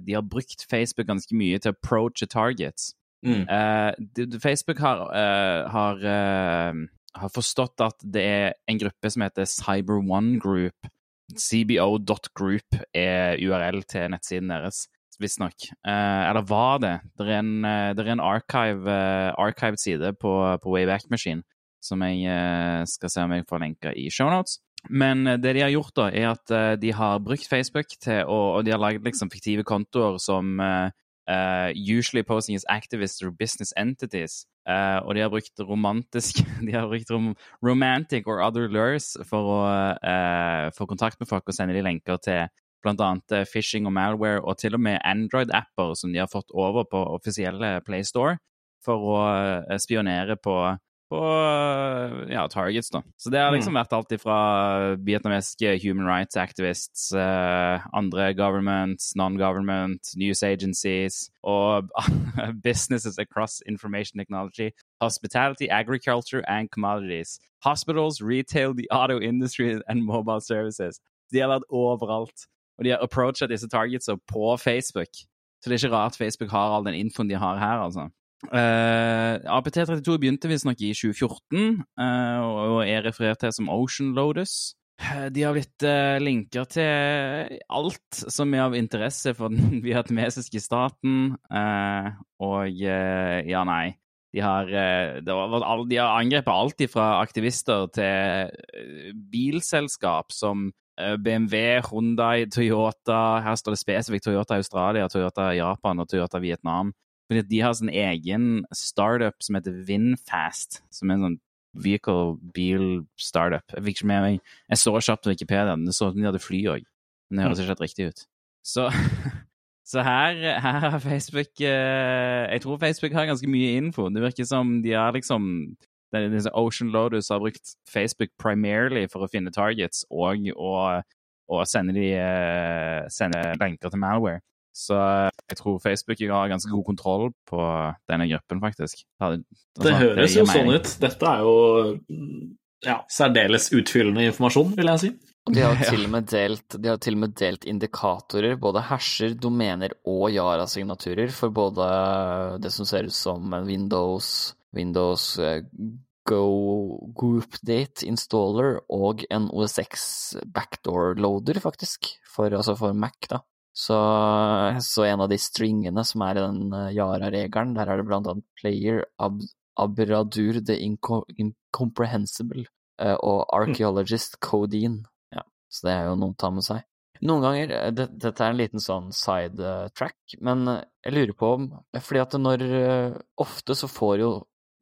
de har brukt Facebook ganske mye til å approache targets. Mm. Uh, Facebook har, uh, har, uh, har, forstått at det er en gruppe som heter Cyber One Group. CBO.group er URL til nettsiden deres, visstnok. eller var det? Det er en, det er en archive, archived side på, på Wayback Machine som jeg skal se om jeg får lenka i shownotes. Men det de har gjort, da, er at de har brukt Facebook til å Og de har laget liksom fiktive kontoer som Uh, usually posing as activists or business entities. Uh, og de har brukt romantisk De har brukt rom, romantic or other lures for å uh, få kontakt med folk og sende de lenker til bl.a. phishing og malware, og til og med Android-apper som de har fått over på offisielle PlayStore for å spionere på på ja, targets, da. Så det har liksom mm. vært alt ifra vietnamesiske human rights activists, uh, andre governments, non-government, news agencies og businesses across information technology, hospitality, agriculture and commodities, hospitals, retail, the auto industry and mobile services. De har vært overalt. Og de har approacha disse targetsa på Facebook. Så det er ikke rart Facebook har all den infoen de har her, altså. Uh, eh, APT32 begynte visstnok i 2014 uh, eh, og er referert til som Ocean Lotus. Eh, de har blitt linker til alt som er av interesse for den vietnamesiske staten. og ja, nei. De har, de har angrepet alt fra aktivister til bilselskap som BMW, Hundai, Toyota Her står det spesifikt Toyota Australia, Toyota Japan og Toyota Vietnam. Fordi de har sin egen startup som heter Vinfast, som er en sånn vehicle bil startup. Jeg fikk ikke med meg Jeg så kjapt på Wikipedia, det så ut som de hadde fly òg, men det høres ikke helt riktig ut. Så, så her, her, har Facebook eh, Jeg tror Facebook har ganske mye info. Det virker som de har liksom Ocean Lotus har brukt Facebook primarily for å finne targets og å sende, de, eh, sende lenker til malware. Så jeg tror Facebook har ganske god kontroll på denne gruppen, faktisk. Altså, det høres det jo sånn ut. Dette er jo ja, særdeles utfyllende informasjon, vil jeg si. De har til og med delt, de har til og med delt indikatorer, både hasher, domener og Yara-signaturer, for både det som ser ut som en Windows, Windows eh, Go Group Date installer og en OSX backdoor loader, faktisk, for, altså for Mac, da. Så, så, en av de stringene som er i den eh, Yara-regelen, der er det blant annet player ab abradur the inco incomprehensible uh, og hm. archaeologist codeine. Ja, så det er jo noe å ta med seg. Noen ganger eh, det, Dette er en liten sånn sidetrack, men jeg lurer på om Fordi at når Ofte så får jo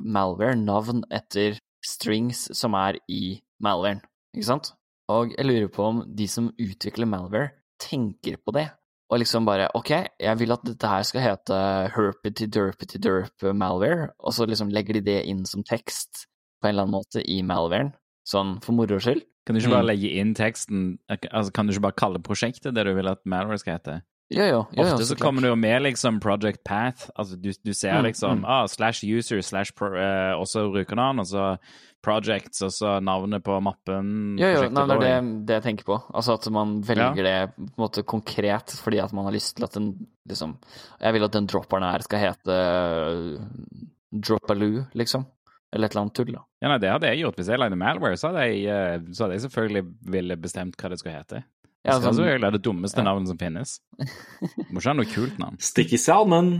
malware navn etter strings som er i malwaren, ikke sant? Og jeg lurer på om de som utvikler malware, tenker på det og liksom bare OK, jeg vil at dette her skal hete herpity derpity derp malware, og så liksom legger de det inn som tekst på en eller annen måte i malwaren, sånn for moro skyld. Kan du ikke bare mm. legge inn teksten altså Kan du ikke bare kalle prosjektet det du vil at malware skal hete? Jo, jo, jo, Ofte så, så kommer det jo med liksom Project Path. Altså du, du ser mm, liksom mm. ah, slash user slash pro, eh, også brukernavn, og så projects, altså så navnet på mappen. Jo, jo, nei, det er det, det, jeg tenker på. Altså at man velger ja. det på en måte konkret fordi at man har lyst til at den liksom Jeg vil at den dropperen her skal hete uh, Dropaloo, liksom. Eller et eller annet tull, da. Ja, nei, det hadde jeg gjort. Hvis jeg lagde malware, så hadde jeg, uh, så hadde jeg selvfølgelig ville bestemt hva det skulle hete. Ja, altså, altså, jeg det dummeste ja. navnet som finnes. Må ikke ha noe kult navn. Sticky Salmon.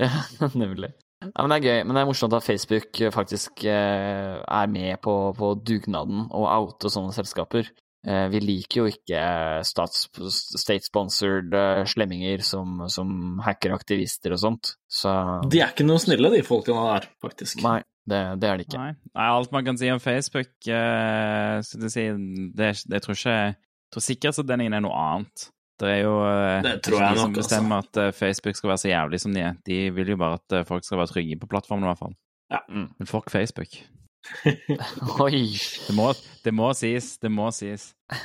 Ja, nemlig. Ja, men Det er gøy, men det er morsomt at Facebook faktisk eh, er med på, på dugnaden og outer sånne selskaper. Eh, vi liker jo ikke state-sponsored eh, slemminger som, som hacker aktivister og sånt, så De er ikke noe snille, de folkene der, faktisk. Nei, det, det er de ikke. Nei. Nei. alt man kan si om Facebook eh, det, det, det, tror ikke jeg tror sikkert at den er noe annet. Det er jo eh, det tror jeg de som bestemmer altså. at eh, Facebook skal være så jævlig som de er. De vil jo bare at eh, folk skal være trygge på plattformen, i hvert fall. Ja. Mm. Men fuck Facebook. Oi. Det må, det må sies. Det må sies.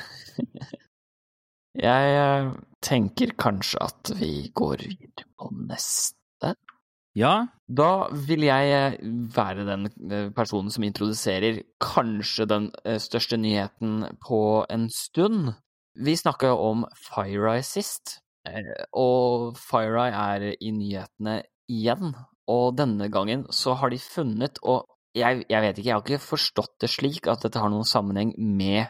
jeg tenker kanskje at vi går videre på neste. Ja. Da vil jeg være den personen som introduserer kanskje den største nyheten på en stund. Vi snakka jo om FireEye sist, eh, og FireEye er i nyhetene igjen. Og denne gangen så har de funnet, og jeg, jeg, vet ikke, jeg har ikke forstått det slik at dette har noen sammenheng med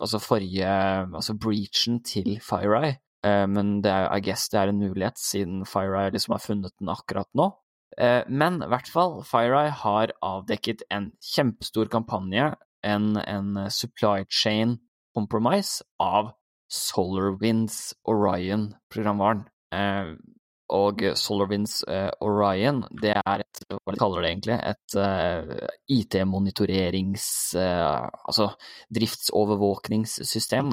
altså forrige Altså breachen til FireEye, eh, men det er, I guess det er en mulighet, siden FireEye liksom har funnet den akkurat nå. Eh, men i hvert fall, FireEye har avdekket en kjempestor kampanje, en, en supply chain compromise av SolarWinds Orion-programvaren. Eh, og SolarWinds eh, Orion, det er et, hva de kaller det egentlig, et uh, IT-monitorerings... Altså driftsovervåkningssystem.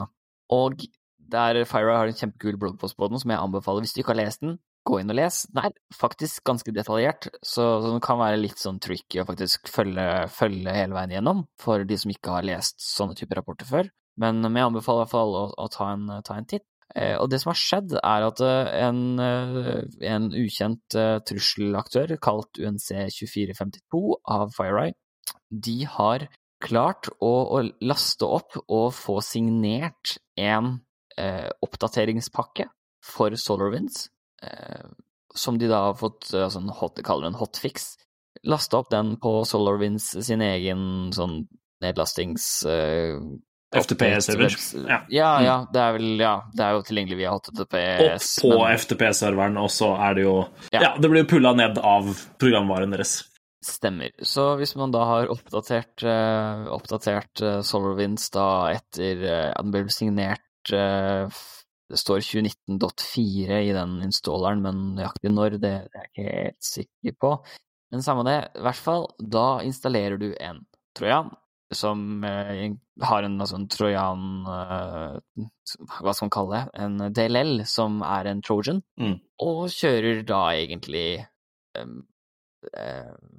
Og der Fira har en kjempekul bloggpost på den som jeg anbefaler hvis du ikke har lest den. Gå inn og les. Den er faktisk ganske detaljert, så den kan være litt sånn tricky å faktisk følge, følge hele veien gjennom for de som ikke har lest sånne typer rapporter før. Men jeg anbefaler i hvert fall å, å ta, en, ta, en, titt. Eh, og det som har skjedd, er at eh, en, eh, en ukjent trusselaktør kalt UNC2452 av FireEye, de har klart å, å, laste opp og få signert en eh, oppdateringspakke for SolarWinds, eh, som de da har fått altså en hot, kaller en hotfix. Laste opp den på SolarWinds sin egen sånn nedlastings... Eh, FTP-server. Ja. ja. ja, det er vel Ja, det er jo tilgjengelig via HTTPS. Og på men... FTP-serveren, og så er det jo ja. ja, det blir jo pulla ned av programvaren deres. Stemmer. Så hvis man da har oppdatert, uh, oppdatert uh, SolarWinds da etter uh, at den ble signert Det står 2019.4 i den installeren, men nøyaktig når, det, det er jeg ikke helt sikker på. Men samme det, i hvert fall, da installerer du en trojan som eh, har en altså, trojan eh, Hva skal man kalle det? En DLL, som er en trojan, mm. og kjører da egentlig um,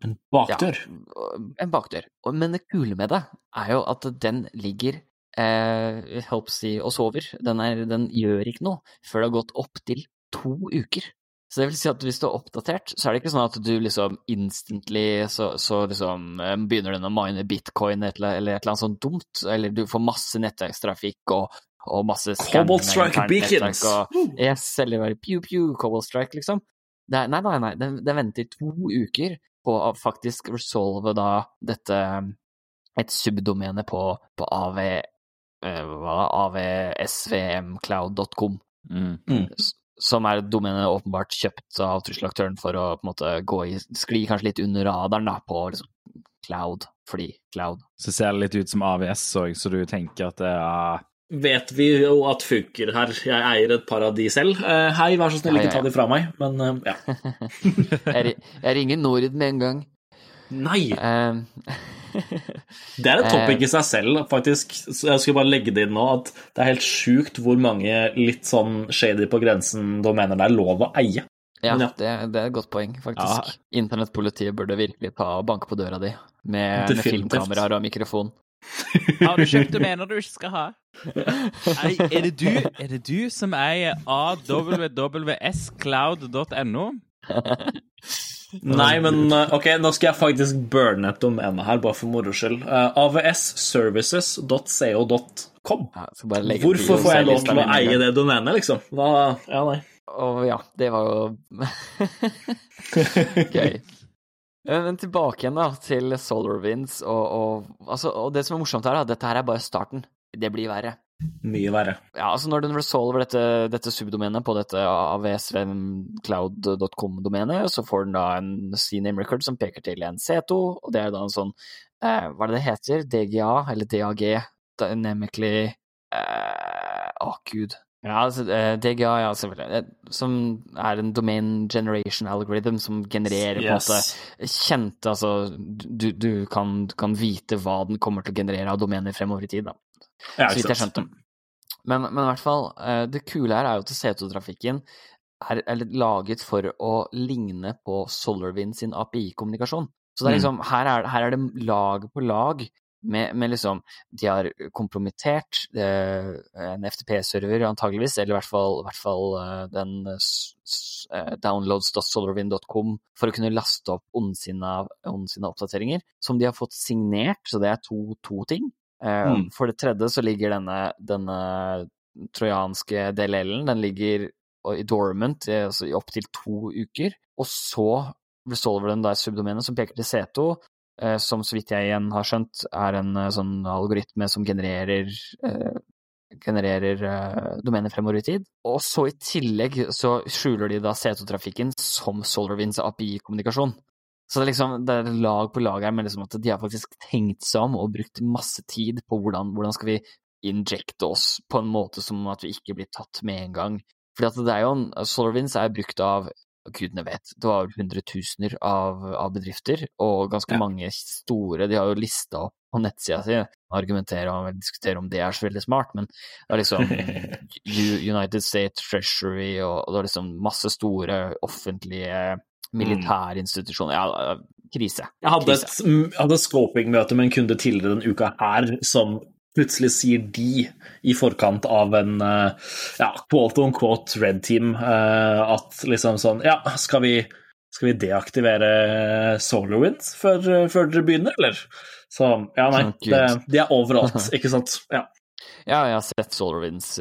En bakdør? Ja, en bakdør. Men det kule med det er jo at den ligger eh, si, og sover. Den, er, den gjør ikke noe før det har gått opptil to uker. Så det vil si at hvis du er oppdatert, så er det ikke sånn at du liksom instantly så, så liksom eh, begynner den å mine bitcoin eller, eller et eller annet sånt dumt, eller du får masse nettverkstrafikk og, og masse Cobalt Strike beacons! Og, yes, eller bare pew pew Cobalt Strike, liksom. Det er, nei, nei, nei, det, det venter to uker på å faktisk resolve da dette et subdomene på, på AV, uh, hva, avsvmcloud.com. Mm. Mm som er et domene åpenbart kjøpt av trusselaktøren for å på en måte gå i skli kanskje litt under radaren da, på liksom, cloud, fordi cloud. Så ser det litt ut som AVS òg, så du tenker at det er Vet vi jo at funker her. Jeg eier et par av de selv. Uh, hei, vær så snill, ikke ta de fra meg, men uh, ja. jeg, ringer Norden med en gang. Nei! Uh, det er et topic i seg selv, faktisk. Så jeg skulle bare legge det inn nå, at det er helt sjukt hvor mange litt sånn shady på grensen domener det er lov å eie. Ja, ja. Det, det, er et godt poeng, faktisk. Ja. Internettpolitiet burde virkelig ta og banke på døra di med, med filmkameraer og mikrofon. Har du kjøpt domener du ikke skal ha? Nei, er det du, er det du som eier awscloud.no? Nei, men eh, ok, nå skal jeg faktisk burne et domene her, bare for moro skyld. Uh, eh, avsservices.co.com. Hvorfor får jeg lov til å eie det domenet, liksom? Da, Ja, nei. Å ja, det var jo gøy. Men tilbake igjen da, til SolarWinds, og, og, altså, og, det som er morsomt her, da, dette her er bare starten. Det blir verre. Mye verre. Ja, altså Når du resolver dette, dette subdomenet på dette avsvmcloud.com-domenet, så får den da en CNAME record som peker til en C2, og det er da en sånn eh, Hva er det det heter? DGA, eller DAG? Dynamically eh, Å, gud. Ja, altså, eh, DGA, ja, selvfølgelig. Eh, som er en domain generation algorithm som genererer yes. på en måte kjente Altså, du, du, kan, du, kan, vite hva den kommer til å generere av domener fremover i tid, da. Ja, så vidt jeg skjønte. Men, men, i hvert fall, eh, det kule her er jo at C2-trafikken er, er, laget for å ligne på SolarWind sin API-kommunikasjon. Så det er mm. liksom, her, er, her er det lag på lag med, med, liksom De har kompromittert eh, en FTP-server, antageligvis, eller i hvert fall, i hvert fall eh, den eh, downloads.solarwind.com, for å kunne laste opp ondsinna, oppdateringer, som de har fått signert, så det er to, to ting. Eh, mm. For det tredje så ligger denne, denne trojanske DLL-en, den ligger i dormant altså i opptil to uker, og så resolver den der subdomenet som peker til C2, Eh, som så vidt jeg igjen har skjønt, er en eh, sånn algoritme som genererer eh, genererer uh, domener fremover i tid. Og så i tillegg så skjuler de da C2-trafikken som SolarWinds API-kommunikasjon. Så det er liksom det er lag på lag her med liksom at de har faktisk tenkt seg om og brukt masse tid på hvordan, hvordan skal vi injekte oss på en måte som at vi ikke blir tatt med en gang. Fordi at det er jo en, SolarWinds er brukt av gudene vet, det var hundretusener av, av bedrifter, og ganske ja. mange store. De har jo lista opp på nettsida si, argumenterer og diskuterer om det er så veldig smart, men det er liksom United States Treasury og, og det er liksom masse store offentlige militære institusjoner. Ja, krise. Jeg hadde krise. et, hadde scoping-møte med en kunde tidligere denne uka her som plutselig sier de i forkant av en uh, ja, quote on quote red team uh, at liksom sånn Ja, skal vi, skal vi deaktivere SolarWind før, før, dere begynner, eller? Så ja, nei. Det, de er overalt, ikke sant? Ja. ja, jeg har sett SolarWinds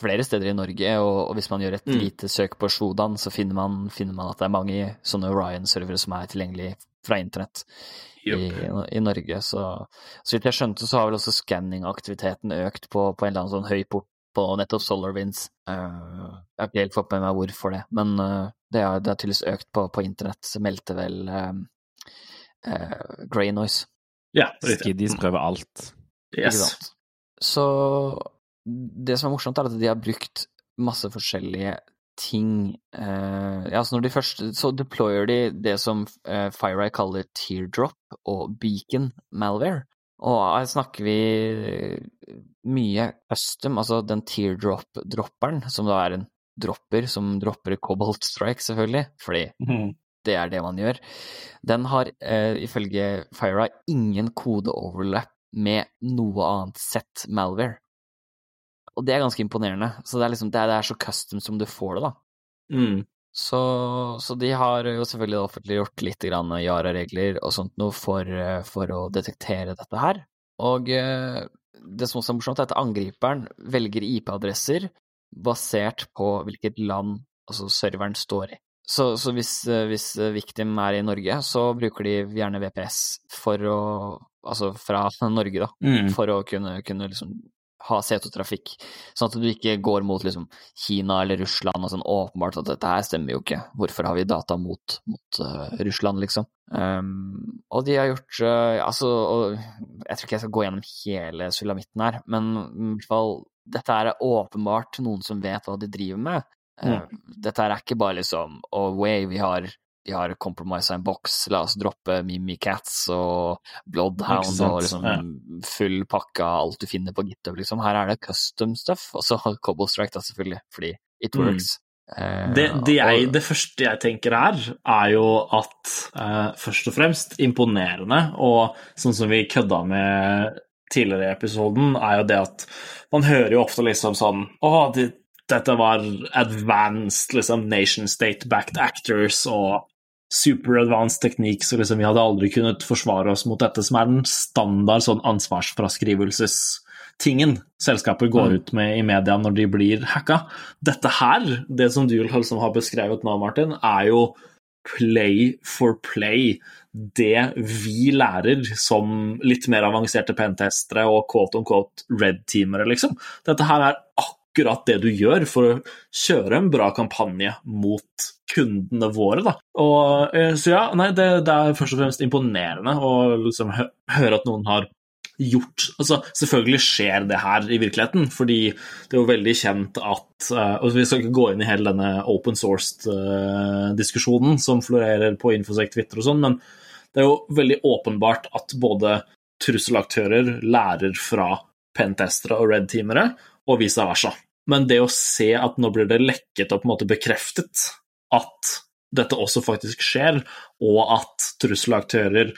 flere steder i Norge, og, og hvis man gjør et mm. lite søk på Shodan, så finner man, finner man, at det er mange sånne Orion-servere som er tilgjengelig fra internett i, i, Norge. Så, så vidt jeg skjønte, så har vel også skanningaktiviteten økt på, på, en eller annen sånn høy port på nettopp SolarWinds. Uh, jeg har ikke helt fått med meg hvorfor det, men uh, det, har tydeligvis økt på, på internett, meldte vel uh, Grey Noise. Ja, Skiddies prøver alt. Yes. Så det som er morsomt, er at de har brukt masse forskjellige ting Uh, ja, når de først Så deployer de det som uh, FireEye kaller teardrop og beacon malware. Og her snakker vi mye custom, altså den teardrop-dropperen, som da er en dropper som dropper Cobalt Strike, selvfølgelig, fordi mm. det er det man gjør. Den har uh, ifølge FireEye ingen kodeoverlap med noe annet sett malware. Og det er ganske imponerende. Så det er, liksom, det er, det er så custom som du får det, da. Mm. Så, så, de har jo selvfølgelig offentliggjort litt Yara-regler og sånt noe for, for, å detektere dette her. Og eh, det som også er morsomt, er at angriperen velger IP-adresser basert på hvilket land altså serveren står i. Så, så hvis, hvis, victim er i Norge, så bruker de gjerne VPS for å Altså fra Norge, da, mm. for å kunne, kunne liksom ha CO2-trafikk, sånn at du ikke går mot liksom, Kina eller Russland og sånn åpenbart at dette her stemmer jo ikke, hvorfor har vi data mot, mot uh, Russland, liksom? Um, og de har gjort uh, altså, Jeg tror ikke jeg skal gå gjennom hele sulamitten her, men i hvert fall dette er åpenbart noen som vet hva de driver med. Uh, mm. Dette er ikke bare liksom Oh, way, vi har de har Compromise en boks, la oss droppe Mimikatz og Bloodhound og liksom ja. full pakke av alt du finner på GitHub, liksom. Her er det custom stuff, og så Cobble Strike, da, selvfølgelig, fordi it mm. works. Mm. Det, det, jeg, det, første jeg tenker her, er jo at uh, først og fremst imponerende, og sånn som vi kødda med tidligere i episoden, er jo det at man hører jo ofte liksom sånn Å, det, dette var advanced liksom nation state-backed actors og super advanced teknikk, så liksom vi hadde aldri kunnet forsvare oss mot dette, som er den standard sånn ansvarsfraskrivelsestingen selskaper går mm. ut med i media når de blir hacka. Dette her, det som du liksom har beskrevet nå, Martin, er jo play for play. Det vi lærer som litt mer avanserte pentestere og quote on quote red-teamere, liksom. Dette her er akkurat det du gjør for å kjøre en bra kampanje mot kundene våre, da. Og, eh, så ja, nei, det, det, er først og fremst imponerende å liksom høre at noen har gjort altså, Selvfølgelig skjer det her i virkeligheten, fordi det er jo veldig kjent at uh, og Vi skal ikke gå inn i hele denne open sourced-diskusjonen uh, som florerer på Infosec, Twitter og sånn, men det er jo veldig åpenbart at både trusselaktører lærer fra pentestere og red-teamere, og vice versa. Men det å se at nå blir det lekket og på en måte bekreftet at dette også faktisk skjer, og at trusselaktører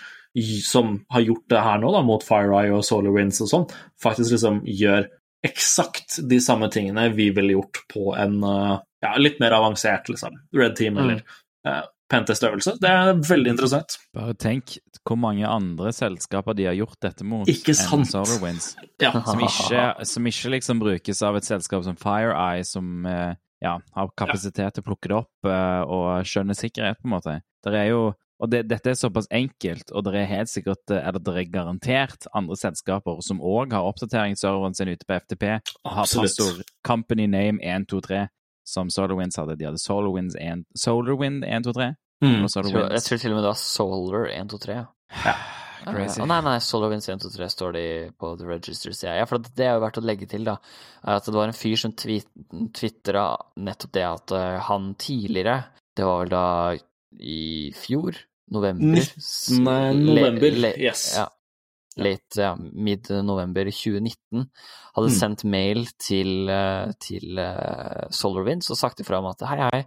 som har gjort det her nå, da, mot FireEye og SolarWinds og sånn, faktisk liksom gjør eksakt de samme tingene vi ville gjort på en uh, ja, litt mer avansert liksom, Red Team eller uh, Pentest-øvelse. Det er veldig interessant. Bare tenk hvor mange andre selskaper de har gjort dette mot ikke sant? SolarWinds. ja. som, ikke, som, ikke, liksom brukes av et selskap som FireEye, som uh, ja, har kapasitet til å plukke det opp og skjønne sikkerhet, på en måte. Der er jo og det, dette er såpass enkelt, og det er helt sikkert, eller det er garantert andre selskaper som òg har oppdateringsserveren sin ute på FTP, og har passord company name 123, som SolarWinds hadde. De hadde SolarWinds 1, SolarWind 123. Mm. Jeg, tror, jeg tror til og med det var Solar 123. Ja. Crazy. Oh, nei, nei, SolarWinds 123 står det på The Register, sier jeg. Ja, for det er jo verdt å legge til, da, at det var en fyr som tvitra nettopp det at uh, han tidligere, det var vel da i fjor, november 19. november, le, le, yes. Ja, late, ja, mid-november 2019, hadde mm. sendt mail til, eh, til uh, SolarWinds og sagt ifra om at hei, hei,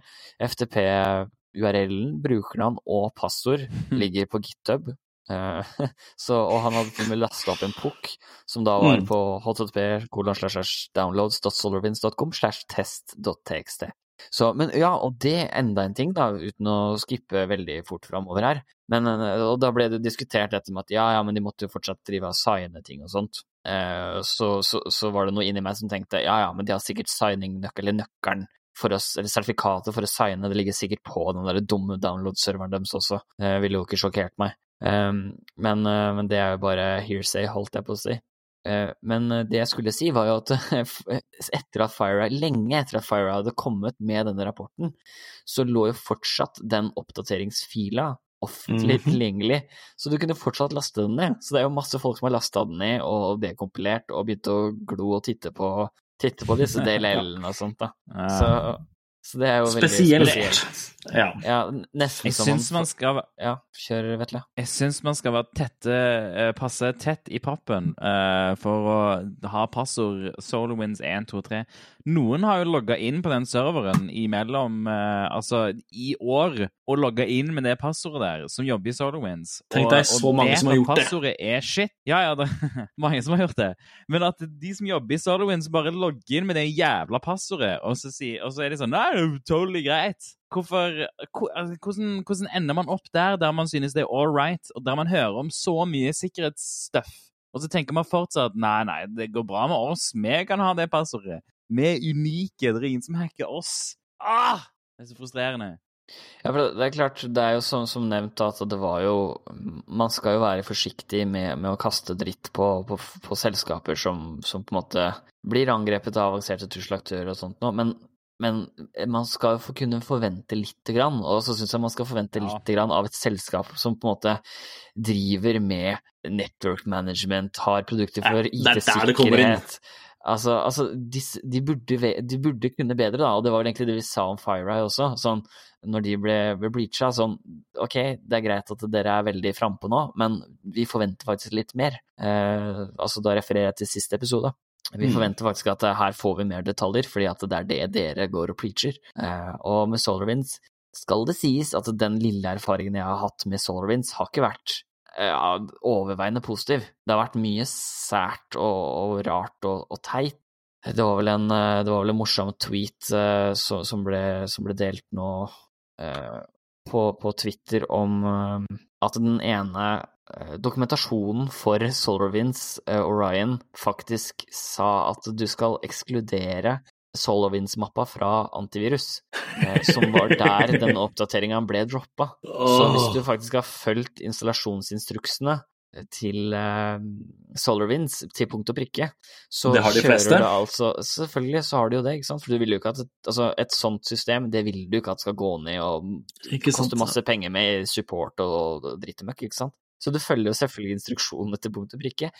FTP-URL-en, brukernavn og passord ligger på GitHub. Uh, så, og han hadde til og med lasta opp en pukk som da var mm. på http downloads.solarwinds.com slash test.txt. Så, men ja, og det er enda en ting, da, uten å skippe veldig fort framover her. Men, eh, og da ble det diskutert dette med at ja, ja, men de måtte jo fortsatt drive og signe ting og sånt. Eh, så, så, så, var det noe inni meg som tenkte ja, ja, men de har sikkert signing-nøkkel, eller nøkkelen for oss, eller sertifikatet for å signe, det ligger sikkert på den der dumme download-serveren deres også. Det ville jo ikke sjokkert meg. Um, men, uh, men, det er jo bare hearsay, holdt jeg på å si. Eh, men eh, det jeg skulle si, var jo at etter at Fire, lenge etter at Fire hadde kommet med denne rapporten, så lå jo fortsatt den oppdateringsfila offentlig mm. tilgjengelig. Så du kunne fortsatt laste den ned. Så det er jo masse folk som har lasta den ned og dekompilert og begynt å glo og titte på, titte på disse DLL-ene og sånt. da. Så så det er jo veldig spesielt. Ja. ja nesten jeg som man, man skal Ja, kjør, Vetle. Jeg syns man skal være tette, uh, passe tett i pappen uh, for å ha passord SolarWinds 123. Noen har jo logga inn på den serveren imellom uh, Altså, i år, og logga inn med det passordet der, som jobber i SolarWinds. Tenk deg så mange som har gjort det. Passordet er shit. Ja, ja, det er mange som har gjort det. Men at de som jobber i SolarWinds, bare logger inn med det jævla passordet, og så, si, og så er de sånn Nei, det er totally greit. Hvorfor, altså, hvordan, hvordan, ender man opp der, der man synes det er all right, og der man hører om så mye sikkerhetsstuff? Og så tenker man fortsatt nei, nei, det går bra med oss, vi kan ha det passordet. Vi er unike, det er ingen som hacker oss. Ah! Det er så frustrerende. Ja, for det er klart, det er jo som, som, nevnt at det var jo Man skal jo være forsiktig med, med å kaste dritt på, på, på selskaper som, som, på en måte blir angrepet av avanserte trusselaktører og sånt noe, men men man skal jo kunne forvente lite grann, og så syns jeg man skal forvente ja. lite grann av et selskap som på en måte driver med network management, har produkter for IT-sikkerhet. Altså, altså de, de, burde, de, burde, kunne bedre, da, og det var vel egentlig det vi sa om FireEye også. Sånn, når de ble, ble bleacha, sånn OK, det er greit at dere er veldig frampå nå, men vi forventer faktisk litt mer. Eh, altså, da refererer jeg til siste episode. Vi mm. forventer faktisk at her får vi mer detaljer, fordi at det er det dere går og preacher. Og med SolarWinds skal det sies at den lille erfaringen jeg har hatt med SolarWinds, har ikke vært ja, overveiende positiv. Det har vært mye sært og, og rart og, og, teit. Det var vel en, det var vel en morsom tweet uh, som, ble, som, ble, delt nå uh, på, på, Twitter om at den ene dokumentasjonen for SolarWinds Orion faktisk sa at du skal ekskludere SolarWinds-mappa fra antivirus, eh, som var der denne oppdateringa ble droppa. Oh. Så hvis du faktisk har fulgt installasjonsinstruksene til uh, SolarWinds til punkt og prikke, så det har de fleste. det altså Selvfølgelig så har de jo det, ikke sant, for du vil jo ikke at altså, et sånt system, det vil du ikke at skal gå ned og koste masse penger med support og, og drittemøkk, ikke sant. Så du følger jo selvfølgelig instruksjonene til punkt og prikke.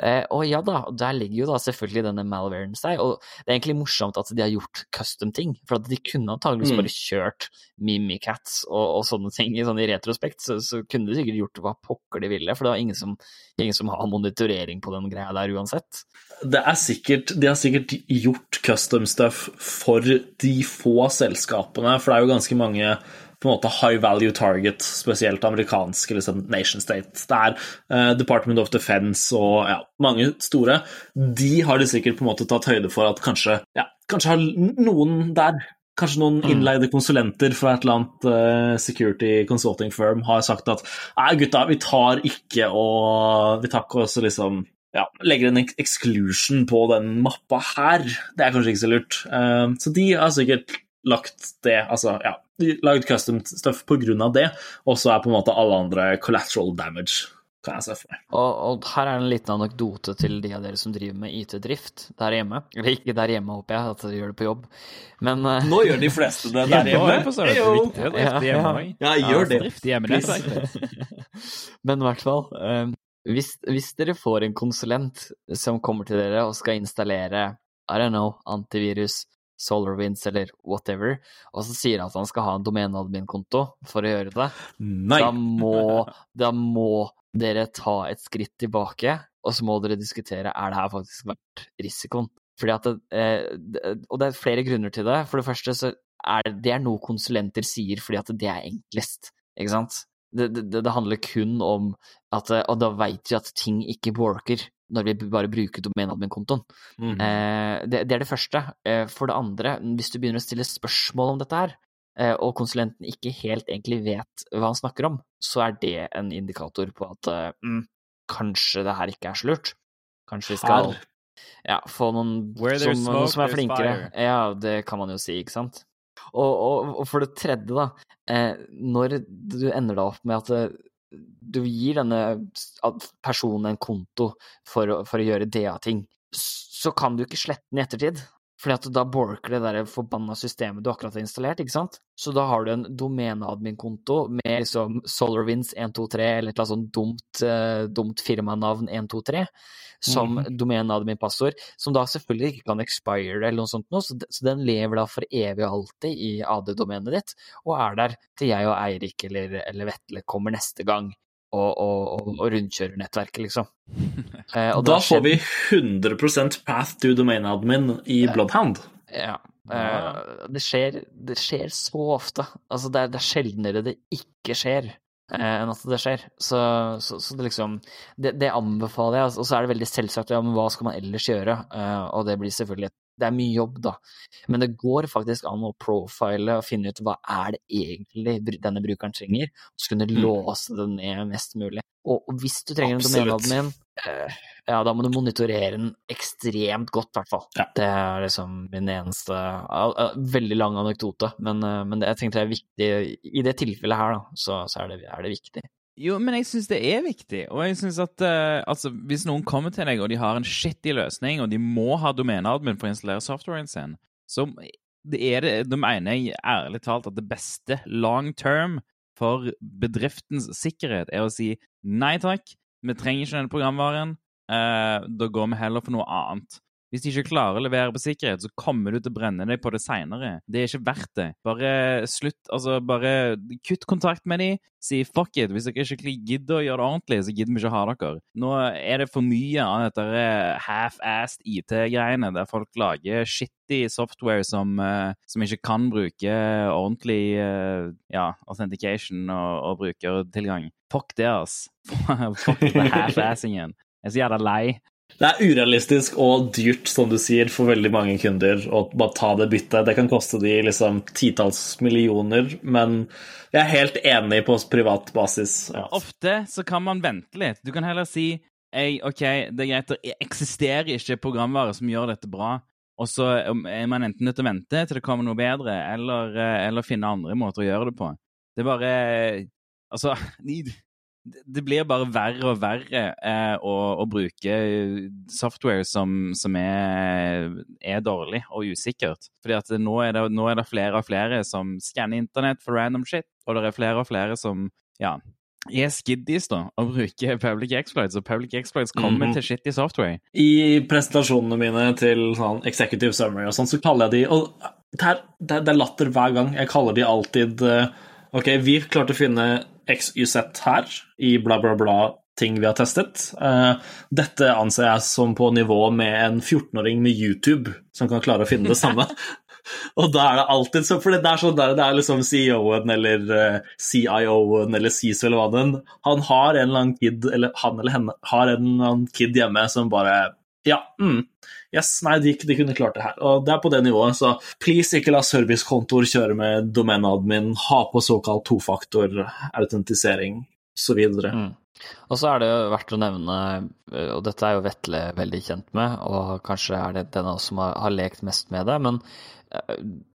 Eh, og ja da, der ligger jo da selvfølgelig denne malwaren seg, og det er egentlig morsomt at de har gjort custom ting, for at de kunne antageligvis mm. bare kjørt Mimikats og, og sånne ting i, sånn i retrospekt, så, så, kunne de sikkert gjort hva pokker de ville, for det var ingen som, ingen som har monitorering på den greia der uansett. Det er sikkert, De har sikkert gjort custom stuff for de få selskapene, for det er jo ganske mange på en måte high value target, spesielt amerikanske liksom, nation state. Det er uh, Department of Defense og ja, mange store. De har de sikkert på en måte tatt høyde for at kanskje, ja, kanskje har noen der Kanskje noen mm. innleide konsulenter fra et eller annet uh, security consulting firm har sagt at nei, gutta, vi tar ikke og Vi tar ikke også liksom ja, legger en exclusion på den mappa her. Det er kanskje ikke så lurt. Uh, så de har sikkert lagt det Altså, ja, lagd custom stuff av det, og så er på en måte alle andre collateral damage. Kan jeg se for meg. Og, og, her er en liten anekdote til de av dere som driver med IT-drift der hjemme. Eller ikke der hjemme, håper jeg, at dere gjør det på jobb, men uh... Nå gjør de fleste det der hjemme. hjemme. Ja, gjør det. Drift hjemme, men i hvert fall, um, hvis, hvis, dere får en konsulent som kommer til dere og skal installere I don't know, antivirus, SolarWinds eller whatever, og så sier han at han skal ha en domeneadmin-konto for å gjøre det, Nei. Da, må, da må dere ta et skritt tilbake, og så må dere diskutere er det her faktisk verdt risikoen. Fordi at det, eh, og det er flere grunner til det. For det første så er det, det er noe konsulenter sier fordi at det er enklest, ikke sant? Det, det, det handler kun om at Og da veit vi at ting ikke worker når vi bare bruker domeneadmin-kontoen. Mm. Eh, det, det, er det første. Eh, for det andre, hvis du begynner å stille spørsmål om dette her, eh, og konsulenten ikke helt egentlig vet hva han snakker om, så er det en indikator på at mm, kanskje det her ikke er så lurt. Kanskje vi skal ja, få noen som, smoke, som, er flinkere. Ja, det kan man jo si, ikke sant. Og, og, og for det tredje, da, eh, når du ender da opp med at du gir denne personen en konto for å, for å gjøre DA-ting, så kan du ikke slette den i ettertid. Fordi at da borker det der forbanna systemet du akkurat har installert, ikke sant? Så da har du en domeneadmin-konto med liksom SolarWinds 123 eller et eller annet sånt dumt, uh, dumt firmanavn 123 som mm. domeneadmin-passord, som da selvfølgelig ikke kan expire eller noe sånt noe, så, så den lever da for evig og alltid i AD-domenet ditt, og er der til jeg og Eirik eller, eller Vetle kommer neste gang og, og, og, rundkjører nettverket, liksom. Eh, da får vi 100% path to domain admin i Bloodhound. Ja. Eh, det, skjer, det skjer så ofte. Altså, det er, det er sjeldnere det ikke skjer eh, enn at det skjer. Så, så, så det liksom det, det, anbefaler jeg. Og så er det veldig selvsagt ja, men hva skal man ellers gjøre? Uh, og det blir selvfølgelig et det er mye jobb, da. Men det går faktisk an å profile og finne ut hva er det egentlig denne brukeren trenger, og så kunne mm. låse det ned mest mulig. Og, og hvis du trenger Absolutt. en domeneadmin, eh, ja, da må du monitorere den ekstremt godt, i hvert fall. Ja. Det er liksom min eneste Veldig lang anekdote, men, uh, men jeg tenkte det er viktig I det tilfellet her, da, så, så er, det, er det viktig. Jo, men jeg syns det er viktig. Og jeg synes at uh, altså, hvis noen kommer til deg og de har en shitty løsning, og de må ha domeneadmin for å installere softwaren sin, så det er det, de mener jeg ærlig talt at det beste long term for bedriftens sikkerhet er å si nei takk, vi trenger ikke denne programvaren, uh, da går vi heller for noe annet. Hvis de ikke klarer å levere på sikkerhet, så kommer du til å brenne deg på det seinere. Det er ikke verdt det. Bare slutt, altså bare kutt kontakt med dem. Si fuck it. Hvis dere ikke gidder å gjøre det ordentlig, så gidder vi ikke å ha dere. Nå er det for mye av dette half-assed IT-greiene, der folk lager shitty software som, uh, som ikke kan bruke ordentlig uh, ja, authentication og, og brukertilgang. Fuck det, ass. fuck det half-assingen. Jeg er så jævla lei. Det er urealistisk og dyrt, som du sier, for veldig mange kunder å bare ta det byttet. Det kan koste de liksom titalls millioner, men jeg er helt enig på privat basis. Ja. Ofte så kan man vente litt. Du kan heller si Ei, OK, det er greit, det eksisterer ikke programvare som gjør dette bra. Og så er man enten nødt til å vente til det kommer noe bedre, eller, eh, eller finne andre måter å gjøre det på. Det er bare Altså, det blir bare verre og verre eh, å, å, bruke software som, som er, er, dårlig og usikkert. Fordi at nå er, det, nå er, det, flere og flere som skanner internett for random shit, og det er flere og flere som ja, er skiddies da, å bruke public exploits, og public exploits kommer mm -hmm. til shitty software. I presentasjonene mine til sånn executive summary og sånn, så kaller jeg de Og det er, det er latter hver gang. Jeg kaller de alltid uh, OK, vi klarte å finne XYZ her i bla, bla, bla ting vi har testet. Uh, dette anser jeg som på nivå med en 14-åring med YouTube som kan klare å finne det samme. Og da er det alltid så For det er sånn der, det er liksom CEO-en eller eh, CIO-en eller CISO eller hva den Han har en eller annen kid, eller han eller henne har en eller annen kid hjemme som bare Ja, mm, Yes, nei, de, de, kunne klart det her. Og det er på det nivået, så please ikke la servicekontor kjøre med domeneadmin, ha på såkalt tofaktor-autentisering osv. Mm. Og så er det verdt å nevne, og dette er jo Vetle veldig kjent med, og kanskje er det den av oss som har, har lekt mest med det, men eh,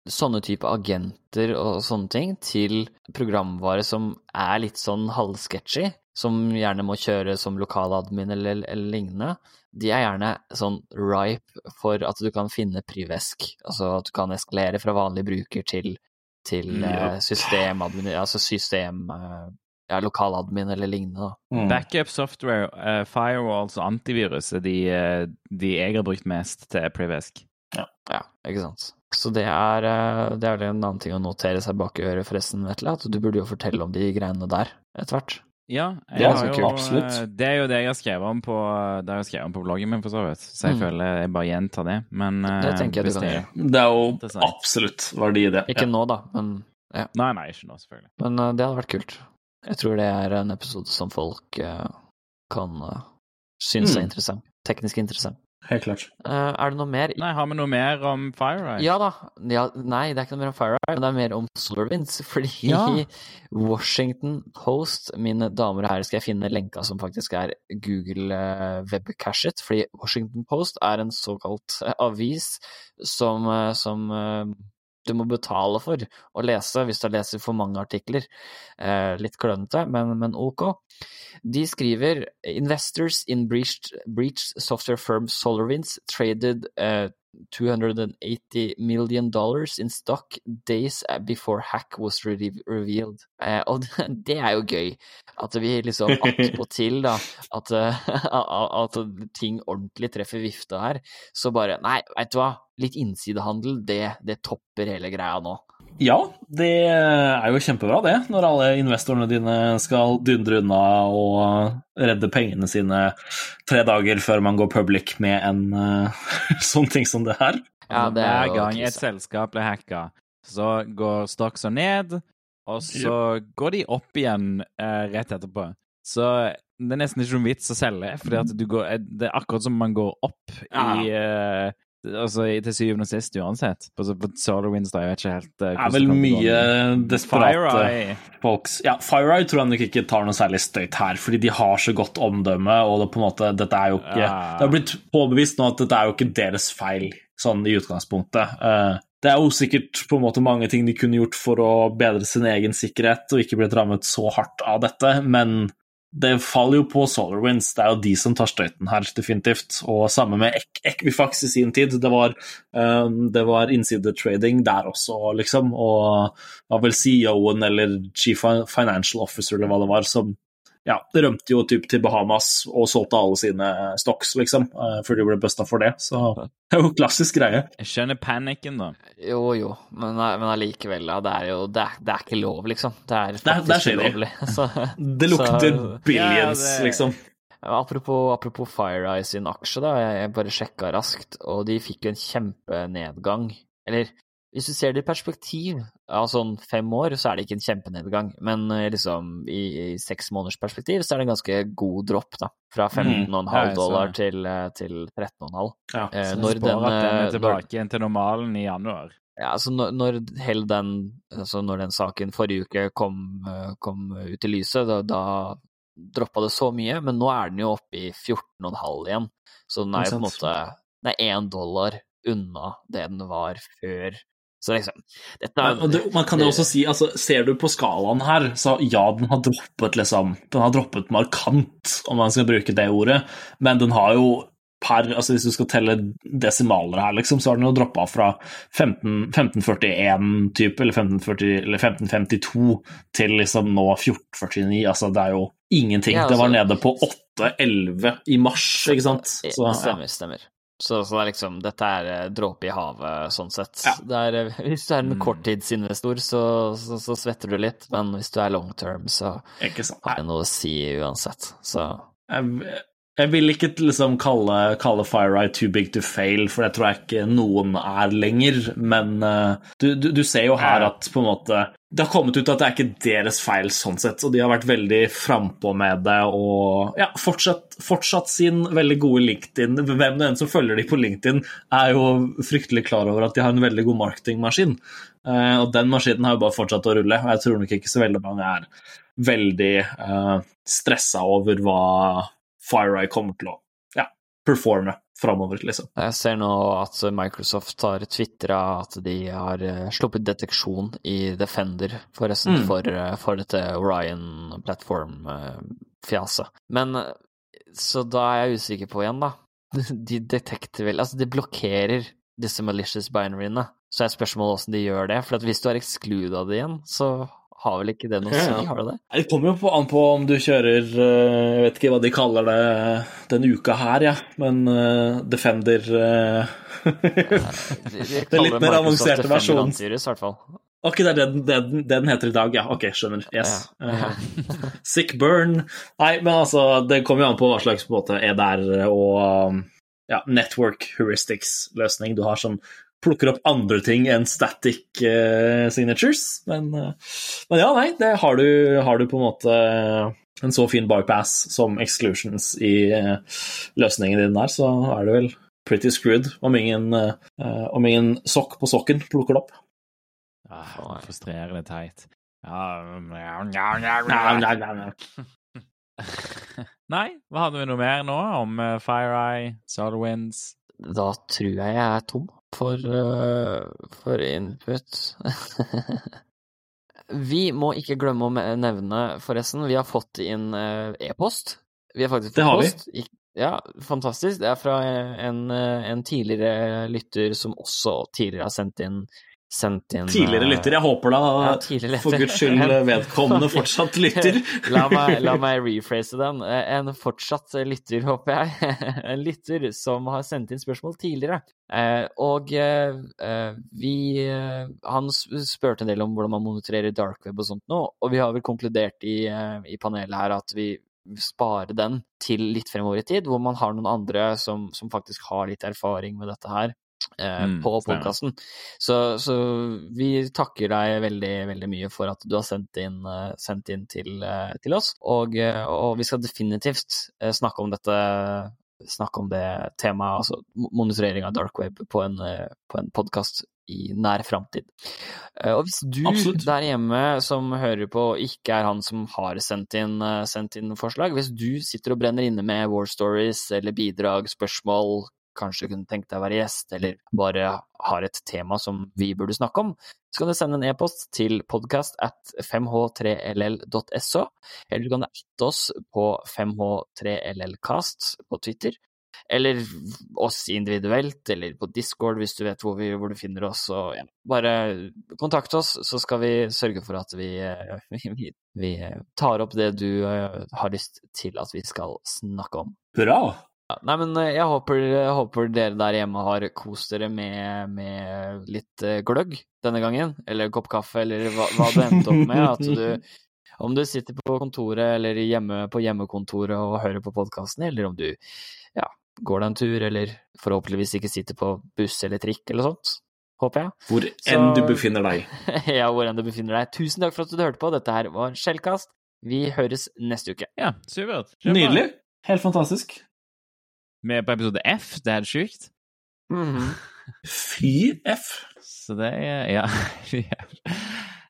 sånne type agenter og sånne ting til programvare som er litt sånn halvsketchy, som gjerne må kjøre som lokaladmin eller, eller, lignende, de er gjerne sånn ripe for at du kan finne privesk. Altså at du kan eskalere fra vanlig bruker til, til mm, ja. Eh, systemadmin, altså system eh, ja, lokaladmin eller lignende. Mm. Backup software, uh, firewalls og antivirus er de, de, jeg har brukt mest til privesk. Ja. ja, ikke sant. Så det er, det er en annen ting å notere seg bak i øret, forresten, Vetle. At du burde jo fortelle om de greiene der etter hvert. Ja, det er, jo, absolutt. det er jo det jeg har skrevet om på, det har jeg skrevet om på bloggen min, for så vidt. Så jeg mm. føler jeg bare gjentar det. Men det eh, tenker jeg du kan gjøre. Det er jo absolutt verdi i det. Ikke ja. nå, da, men ja. Nei, nei, ikke nå, selvfølgelig. Men uh, det hadde vært kult. Jeg tror det er en episode som folk uh, kan uh, synes mm. er interessant. Teknisk interessant. Helt klart. Uh, er det noe mer? Nei, Har vi noe mer om FireEye? Ja da. Ja, nei, det er ikke noe mer om FireEye, men det er mer om SolarWinds. Fordi ja. Washington Post, mine damer og herrer, skal jeg finne lenka som faktisk er Google webcashet. Fordi Washington Post er en såkalt uh, avis som, som du må betale for å lese hvis du leser for mange artikler. Eh, litt klønete, men, men, ok. De skriver Investors in breached, breached software firm SolarWinds traded eh, 280 million dollars in stock days before hack was re revealed. Eh, og det, er jo gøy. At vi liksom attpåtil, da, at, at ting ordentlig treffer vifta her. Så bare Nei, veit du hva, litt innsidehandel, det, det topper hele greia nå. Ja, det er jo kjempebra, det. Når alle investorene dine skal dundre unna og redde pengene sine tre dager før man går public med en uh, sånn ting som det her. Ja, det er Hver gang et selskap blir hacka, så går stocksa ned, og så går de opp igjen uh, rett etterpå. Så det er nesten ikke noen vits å selge, for det er akkurat som man går opp i uh, altså, til syvende og sist uansett. På, på SolarWinds, da, jeg vet ikke helt uh, Det er vel mye desperate folks Ja, FireEye tror jeg nok ikke tar noe særlig støyt her, fordi de har så godt omdømme, og det på en måte Dette er jo ikke ja. Det har blitt påbevist nå at dette er jo ikke deres feil, sånn i utgangspunktet. Uh, det er jo sikkert på en måte mange ting de kunne gjort for å bedre sin egen sikkerhet og ikke blitt rammet så hardt av dette, men det faller jo på SolarWinds, det er jo de som tar støyten her, definitivt. Og samme med Equifax i sin tid. Det var, um, det var innsidetrading der også, liksom. Og det var vel CEO-en eller Chief Financial Officer eller hva det var, som ja, rømte jo typ til Bahamas og solgte alle sine stocks, liksom, før de ble busta for det. Så det er jo klassisk greie. Jeg skjønner panikken, da. Jo, jo, men, men allikevel, da. det er jo det er, det er, ikke lov, liksom. Det er faktisk ulovlig. det lukter så, billions, ja, det, liksom. Apropos, apropos FireEye sin aksje, da. Jeg bare sjekka raskt, og de fikk jo en kjempenedgang. Eller hvis du ser det i perspektiv av sånn fem år, så er det ikke en kjempenedgang. Men eh, liksom i, i seks måneders perspektiv så er det en ganske god dropp, da. Fra 15,5 mm, dollar til, eh, til 13,5. Ja, eh, så når den, at den er tilbake igjen til normalen i januar. Ja, altså når, når hele den altså når den saken forrige uke kom, kom ut i lyset, da, da droppa det så mye, men nå er den jo oppe i 14,5 igjen. Så den er jo på en måte Den er én dollar unna det den var før. Så liksom er, ja, Man kan jo også si, altså ser du på skalaen her, så ja, den har droppet liksom Den har droppet markant, om man skal bruke det ordet, men den har jo per altså Hvis du skal telle desimaler her, liksom, så har den jo droppa fra 15, 1541 type, eller, 1540, eller 1552 til liksom nå 1449. Altså, det er jo ingenting. Ja, altså, det var nede på 811 i mars, ikke sant? Så, stemmer, stemmer. Så, så, det er liksom, dette er eh, dråpe i havet, sånn sett. Ja. Er, eh, hvis du er en mm. korttidsinvestor, så, så, så, svetter du litt, men hvis du er long term, så har det noe å si uansett. Så jeg, jeg vil ikke liksom kalle, kalle FireEye too big to fail, for det tror jeg ikke noen er lenger. Men uh, du, du, du, ser jo her at på en måte det har kommet ut at det er ikke deres feil sånn sett, og de har vært veldig frampå med det og ja, fortsatt, fortsatt, sin veldig gode LinkedIn. Hvem det enn som følger de på LinkedIn, er jo fryktelig klar over at de har en veldig god marketingmaskin. Uh, og den maskinen har jo bare fortsatt å rulle, og jeg tror nok ikke så veldig mange er veldig eh, stressa over hva FireEye kommer til å ja, performe framover, liksom. Jeg ser nå at Microsoft har tvitra at de har eh, sluppet deteksjon i Defender, forresten, mm. for, eh, for, dette Orion Platform-fjaset. Men så da er jeg usikker på igjen, da. De detekter vel Altså, de blokkerer disse malicious binaryene. Så er spørsmålet åssen de gjør det. For hvis du har excluda det igjen, så har vel ikke det noe å si, har det det? Det kommer jo an på om du kjører eh, Jeg vet ikke hva de kaller det denne uka her, ja, men uh, Defender uh, Den litt mer avanserte versjonen. Ok, det er det, det, det, den heter i dag, ja. Ok, skjønner. Yes. Ja. Sick burn. Nei, men altså, det kommer jo an på hva slags måte er der og ja, network heuristics-løsning. Du har sånn plukker opp andre ting enn static uh, signatures. Men, uh, men, ja, nei, det har du, har du, på en måte en så fin bypass som exclusions i uh, løsningen din der, så er det vel pretty screwed om ingen, om ingen sokk på sokken plukker det opp. Ah, frustrerende teit. Ja, Nei, hva hadde vi noe mer nå om FireEye, SolarWinds? Da tror jeg jeg er tom for, uh, for input. vi må ikke glemme å nevne, forresten, vi har fått inn uh, e-post. Vi har faktisk fått post. Vi. Ja, fantastisk. Det er fra en, eh, en, tidligere lytter som også tidligere har sendt inn sendt inn Tidligere lytter, jeg håper da ja, for guds skyld vedkommende fortsatt lytter. la, meg, la meg rephrase den. En fortsatt lytter, håper jeg. En lytter som har sendt inn spørsmål tidligere. Eh, og eh, vi Han spurte en del om hvordan man monitorerer dark web og sånt nå, og vi har vel konkludert i, i panelet her at vi spare den til litt fremover i tid, hvor man har noen andre som, som faktisk har litt erfaring med dette her, Eh, mm, på podkasten. Så, så, vi takker deg veldig, veldig mye for at du har sendt inn, eh, sendt inn til, eh, til, oss. Og, og, vi skal definitivt snakke om dette snakke om det temaet, altså monitorering av dark web, på en, på en podkast i nær framtid. Og hvis du Absolutt. der hjemme som hører på, ikke er han som har sendt inn, sendt inn forslag, hvis du sitter og brenner inne med war stories eller bidrag, spørsmål, kanskje kunne tenkt deg å være gjest, eller bare har et tema som vi burde snakke om, så kan du sende en e-post til podcast at 5h3ll.so, eller du kan ette oss på 5h3llcast på Twitter. eller oss individuelt, eller på Discord hvis du vet hvor, vi, hvor du finner oss. Og, ja, bare kontakt oss, så skal vi sørge for at vi, vi, vi tar opp det du har lyst til at vi skal snakke om. Bra! Ja, nei, men jeg håper, jeg håper, dere der hjemme har kost dere med, med litt gløgg denne gangen. Eller en kopp kaffe, eller hva, hva du endte opp med. At du, om du sitter på kontoret eller hjemme på hjemmekontoret og hører på podkasten, eller om du ja, går deg en tur, eller forhåpentligvis ikke sitter på buss eller trikk eller sånt. Håper jeg. Hvor enn Så, du befinner deg. ja, hvor enn du befinner deg. Tusen takk for at du hørte på. Dette her var Skjellkast. Vi høres neste uke. Ja, supert. Nydelig. Helt fantastisk. Er på episode F. Det er helt sjukt. Mm -hmm. Fy F. Så det er Ja.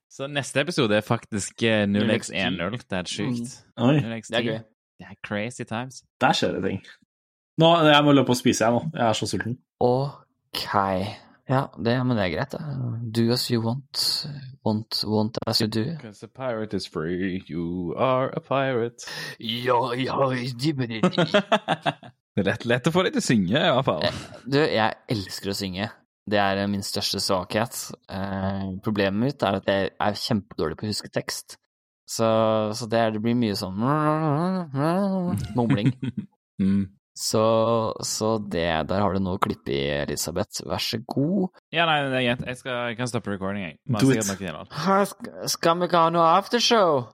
Så neste episode er faktisk 0x10. Det er helt sjukt. Mm. Oi. Det er gøy. Det er crazy times. Der skjer det ting. Nå, Jeg må løpe og spise, jeg nå. Jeg er så sulten. OK. Ja, det, men det er greit, det. Do as you want. Want, want as you do. Because a pirate is free, you are a pirate. Ja, ja, Det er lett, lett å få deg til å synge, i hvert fall. Eh, du, jeg elsker å synge. Det er min største svakhet. Eh, problemet mitt er at jeg er kjempedårlig på å huske tekst. Så, så det, er, det, blir mye sånn mumling. mm. Så, så, det Der har du noe å klippe i, Elisabeth. Vær så god. Ja, nei, det er greit. Jeg, skal, jeg kan stoppe recording, jeg. Do it. Skal vi ikke ha noe aftershow?